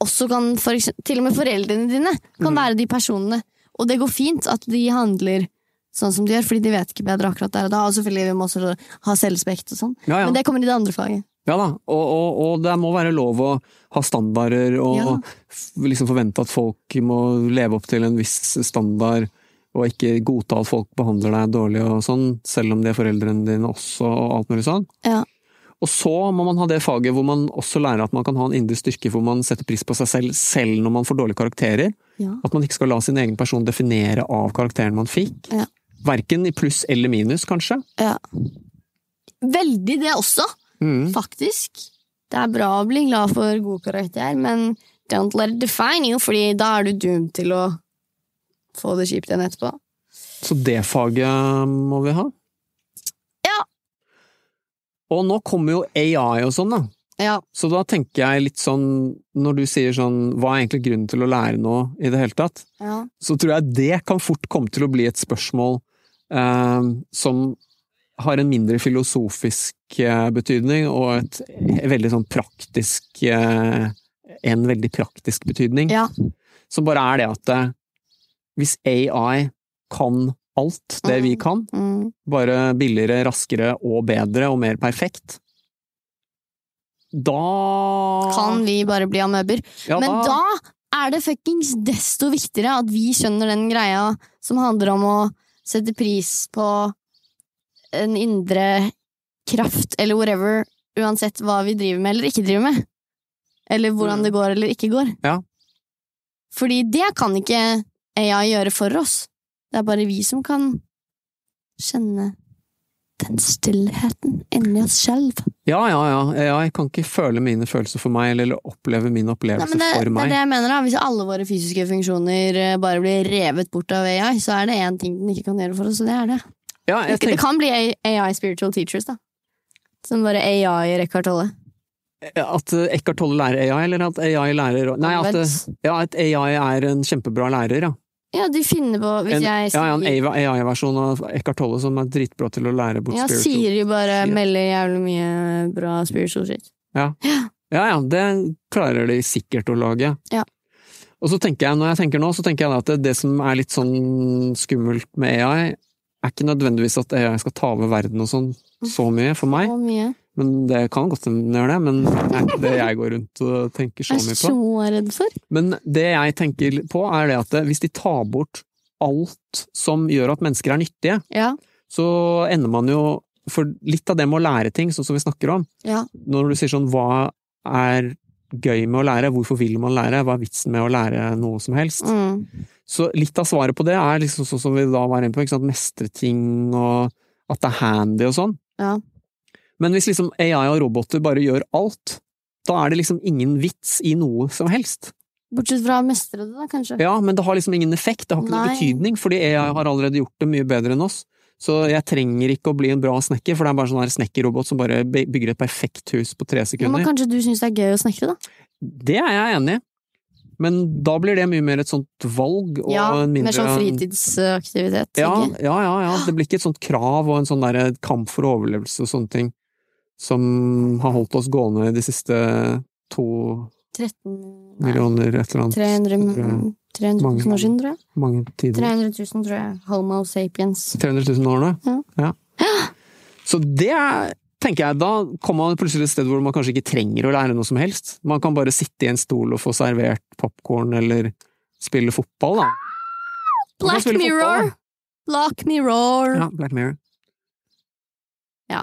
også kan for eksempel, Til og med foreldrene dine kan Mm. være de personene. Og det går fint at de handler sånn som de gjør, fordi de vet ikke bedre akkurat der og da. Og selvfølgelig vi må også ha selvrespekt og sånn. Ja, ja. Men det kommer i det andre faget. Ja da, og, og, og det må være lov å ha standarder og Ja. liksom forvente at folk må leve opp til en viss standard, og ikke godta at folk behandler deg dårlig og sånn, selv om de er foreldrene dine også, og alt mulig sånn. Ja. Og så må man ha det faget hvor man også lærer at man kan ha en indre styrke hvor man setter pris på seg selv, selv når man får dårlige karakterer. Ja. At man ikke skal la sin egen person definere av karakteren man fikk. Ja. Verken i pluss eller minus, kanskje. ja. Veldig det også. Mm. Faktisk. Det er bra å bli glad for god karakter, men don't let it define you, fordi da er du doomed til å få det kjipt igjen etterpå. Så det faget må vi ha. Ja. Og nå kommer jo AI og sånn, da. Ja. Så da tenker jeg litt sånn, når du sier sånn, hva er egentlig grunnen til å lære noe i det hele tatt? ja. Så tror jeg det kan fort komme til å bli et spørsmål eh, som har en mindre filosofisk eh, betydning, og et veldig sånn praktisk eh, En veldig praktisk betydning. ja. Som bare er det at eh, hvis AI kan alt det vi Mm. kan, Mm. bare billigere, raskere og bedre og mer perfekt, da Kan vi bare bli amøber? ja, Men da er det fuckings desto viktigere at vi skjønner den greia som handler om å sette pris på en indre kraft, eller whatever, uansett hva vi driver med eller ikke driver med. Eller hvordan det går eller ikke går. Ja. Fordi det kan ikke AI gjøre for oss. Det er bare vi som kan kjenne den stillheten inni oss selv. Ja, ja, ja. Jeg kan ikke føle mine følelser for meg, eller oppleve min opplevelse Nei, det, for det er det jeg mener da. Hvis alle våre fysiske funksjoner eh, bare blir revet bort av AI, så er det én ting den ikke kan gjøre for oss, og det er det. Ja, jeg Det, kan bli AI spiritual teachers, da. Som bare AI Eckhart Tolle. at eh, Eckhart Tolle lærer AI, eller at AI lærer Nei, at, eh, ja, at AI er en kjempebra lærer, ja. Ja, de finner på Hvis En, jeg ja, ja, en AI-versjon av Eckhart Tolle som er dritbra til å lære bort Ja, spiritual. Siri bare shit. melder jævlig mye bra spiritual shit. Ja, ja, det klarer de sikkert å lage. Ja. Og så tenker jeg, når jeg tenker nå, så tenker jeg at det, det som er litt sånn skummelt med AI, er ikke nødvendigvis at AI skal ta over verden og sånn så mye for meg, Så mye. men det kan godt hende gjør det, men det er ikke det jeg går rundt og tenker så Jeg er mye på. så redd for. Men det jeg tenker på, er det at hvis de tar bort alt som gjør at mennesker er nyttige, Ja. så ender man jo For litt av det med å lære ting, sånn som vi snakker om, Ja. når du sier sånn hva er gøy med å lære, hvorfor vil man lære, hva er vitsen med å lære noe som helst, Mm. Så litt av svaret på det er liksom sånn som vi da var inne på, ikke sant, mestre ting og at det er handy og sånn. Ja. Men hvis liksom AI og roboter bare gjør alt, da er det liksom ingen vits i noe som helst. Bortsett fra å mestre det, da, kanskje. Ja, men det har liksom ingen effekt, det har ikke Nei. betydning, fordi AI har allerede gjort det mye bedre enn oss. Så jeg trenger ikke å bli en bra snekker, for det er bare sånn snekkerrobot som bare bygger et perfekt hus på tre Ja, men kanskje du syns det er gøy å snekre, da? Det er jeg enig i. Men da blir det mye mer et sånt valg, og Ja, en mindre mer sånn fritidsaktivitet. Ja, ja, ja, ja. Det blir ikke et sånt krav og en sånn derre kamp for overlevelse og sånne ting som har holdt oss gående de siste to 13 nei, millioner et eller annet 300, 300 Mange, 000 år siden, tror jeg. mange tider. 300 000, tror jeg. Homo sapiens. 300 000 år nå? Ja. Så det er, tenker jeg, da kommer man plutselig et sted hvor man kanskje ikke trenger å lære noe som helst. Man kan bare sitte i en stol og få servert popkorn eller spille fotball, da. Black fotball, Mirror! da. Black Mirror! Ja, Black Mirror. Ja.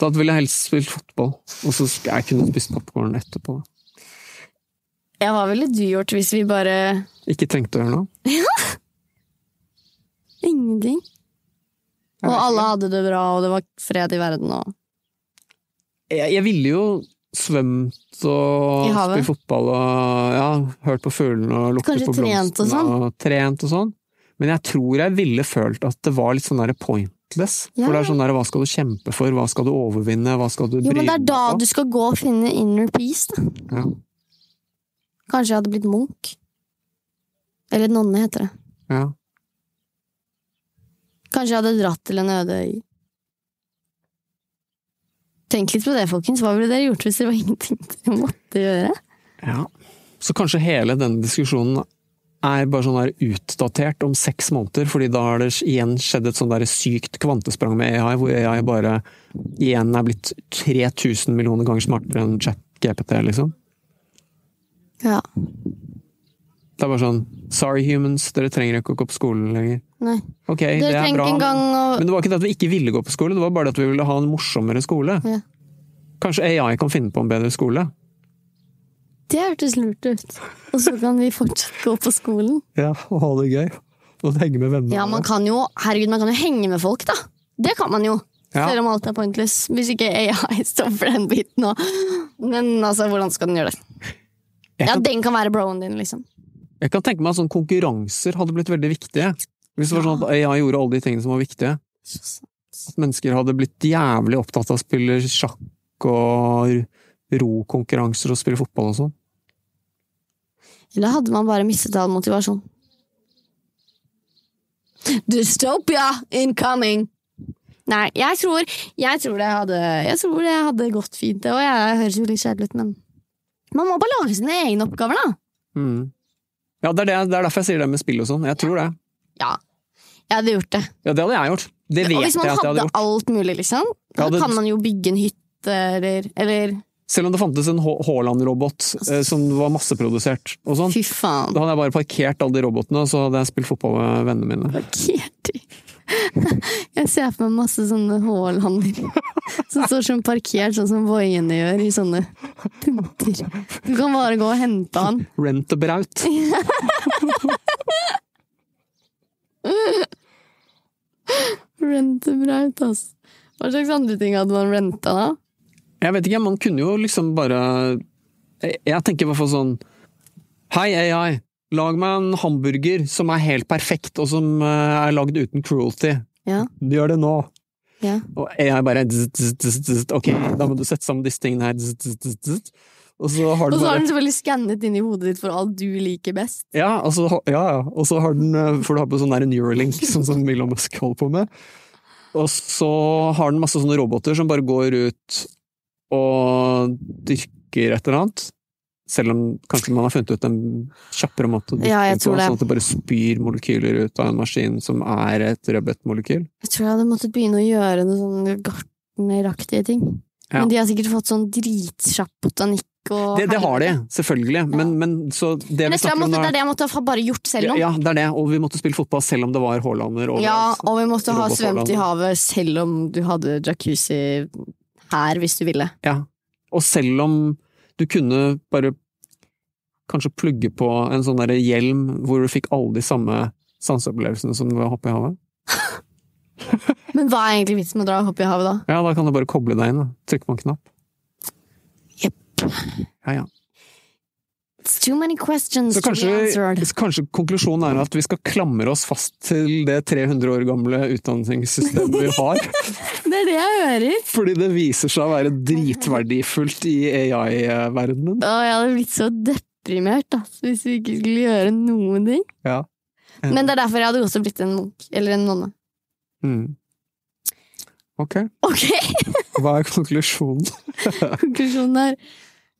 Da ville jeg helst spilt fotball, og så jeg kunne spist popkorn etterpå. Ja, hva ville du gjort hvis vi bare Ikke trengte å gjøre noe. Ja! Ingenting. Og alle hadde det bra, og det var fred i verden og Jeg, jeg ville jo svømt og spilt fotball og ja, hørt på fuglene og luktet på trent og sånn? og trent og sånn. Men jeg tror jeg ville følt at det var litt sånn der pointless. Ja. For det er sånn der, hva skal du kjempe for, hva skal du overvinne, hva skal du bry deg Jo, men det er da på? du skal gå og finne inner peace, da. Ja. Kanskje jeg hadde blitt munk. Eller nonne, heter det. Ja. Kanskje jeg hadde dratt til en øde øy. Tenk litt på det, folkens. Hva ville dere gjort hvis det var ingenting dere måtte gjøre? ja. Så kanskje hele denne diskusjonen er bare sånn der utdatert om seks måneder, fordi da har det igjen skjedd et sånn der sykt kvantesprang med AI, hvor AI bare igjen er blitt 3000 millioner ganger smartere enn chat-GPT, liksom. Ja. Det er bare sånn Sorry, humans, dere trenger ikke å gå på skolen lenger. Nei. Ok, det er bra, å men det var ikke det at vi ikke ville gå på skole, det var bare det at vi ville ha en morsommere skole. Ja. Kanskje AI kan finne på en bedre skole? Det hørtes lurt ut. Og så kan vi fortsatt gå på skolen. Ja, og ha det gøy. Og henge med venner. Ja, man kan jo Herregud, man kan jo henge med folk, da. Det kan man jo. Ja. Selv om alt er pointless. Hvis ikke AI står for den biten òg. Men altså, hvordan skal den gjøre det? Jeg Ja, kan, den kan være broen din, liksom. jeg kan tenke meg at sånn konkurranser hadde blitt veldig viktige. Hvis det var sånn at AI gjorde alle de tingene som var viktige. At mennesker hadde blitt jævlig opptatt av å spille sjakk og rokonkurranser og spille fotball og sånn. Eller hadde man bare mistet all motivasjon? Dystopia incoming! Nei, jeg tror, jeg tror det hadde Jeg tror det hadde gått fint, det òg. Jeg høres jo litt kjedelig ut, men Man må bare lage sine egne oppgaver, da. Mm. Ja, det er, det, det er derfor jeg sier det med spill og sånn. Jeg tror det. Ja. Jeg hadde gjort det. Ja, det hadde jeg gjort. Det vet Og jeg hvis gjort. man hvis hadde, hadde alt mulig, liksom, da hadde... kan man jo bygge en hytte, eller, eller Selv om det fantes en Haaland-robot eh, som var masseprodusert og sånn. Da hadde jeg bare parkert alle de robotene, og så hadde jeg spilt fotball med vennene mine. Parkert i Jeg ser for meg masse sånne Haallander som står sånn parkert, sånn som voiene gjør, i sånne punter Du kan bare gå og hente han. Rent og braut. Rentebraut, ass. Hva slags andre ting hadde man renta, da? Jeg vet ikke, man kunne jo liksom bare jeg tenker i hvert fall sånn Hei, AI. Lag meg en hamburger som er helt perfekt, og som eh, er lagd uten cruelty. Ja. Gjør det nå. ja. Og jeg bare. Ok, da må du sette sammen disse tingene her. Og så har du den selvfølgelig skannet inn i hodet ditt for alt du liker best. Ja, og så, ja, ja. Og så har den, eh, får du ha på sånn Neuralink, sånn som Elon Musk holder på med. Og så har den masse sånne roboter som bare går ut og dyrker et eller annet. Selv om kanskje man har funnet ut en kjappere måte å dytte Ja, på, sånn at det bare spyr molekyler ut av en maskin som er et rødbetmolekyl. Jeg tror jeg hadde måttet begynne å gjøre noen sånne gartneraktige ting. Ja. Men de har sikkert fått sånn dritkjapp botanikk Det, det har de, selvfølgelig. Men, men så det Men vi jeg jeg måtte, det er det jeg måtte ha bare gjort selv om. Ja, det er det. Og vi måtte spille fotball selv om det var Haalander. Ja, og vi måtte ha svømt i havet selv om du hadde jacuzzi her, hvis du ville. Ja. Og selv om du kunne bare kanskje plugge på en sånn derre hjelm hvor du fikk alle de samme sanseopplevelsene som ved å hoppe i havet. Men hva er egentlig vitsen med å dra og hoppe i havet, da? Ja, da kan du bare koble deg inn, da. Trykke på en knapp. Jepp. Ja, ja. Så to be kanskje, kanskje konklusjonen er at vi skal klamre oss fast til det 300 år gamle utdanningssystemet vi har. Det er det jeg hører. Fordi det viser seg å være dritverdifullt i AI-verdenen. Å, jeg hadde blitt så deprimert altså, hvis vi ikke skulle gjøre noen ting. Ja. Men det er derfor jeg hadde også blitt en munk. Eller en nonne. Mm. Ok, Ok, hva er konklusjonen? konklusjonen er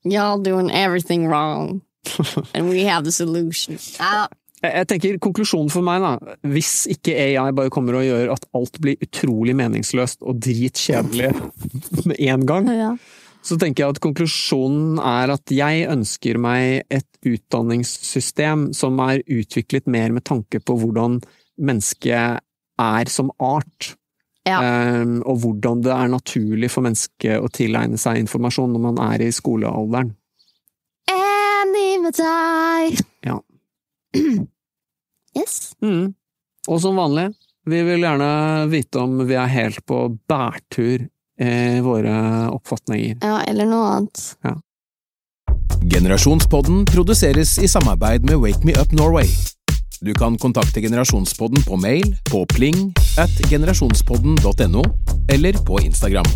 Y'all doing everything wrong. And we have the solution. Ah. Jeg, tenker Konklusjonen for meg, da, hvis ikke AI bare kommer og gjør at alt blir utrolig meningsløst og dritkjedelig med en gang, ja. så tenker jeg at konklusjonen er at jeg ønsker meg et utdanningssystem som er utviklet mer med tanke på hvordan mennesket er som art. Ja. Ehm, og hvordan det er naturlig for mennesket å tilegne seg informasjon når man er i skolealderen. Enig med deg. Ja. Yes. Mm. Og som vanlig, vi vil gjerne vite om vi er helt på bærtur i våre oppfatninger. Ja, eller noe annet. Ja. Generasjonspodden produseres i samarbeid med Wake Me Up Norway. Du kan kontakte Generasjonspodden på mail på pling at generasjonspodden.no eller på Instagram.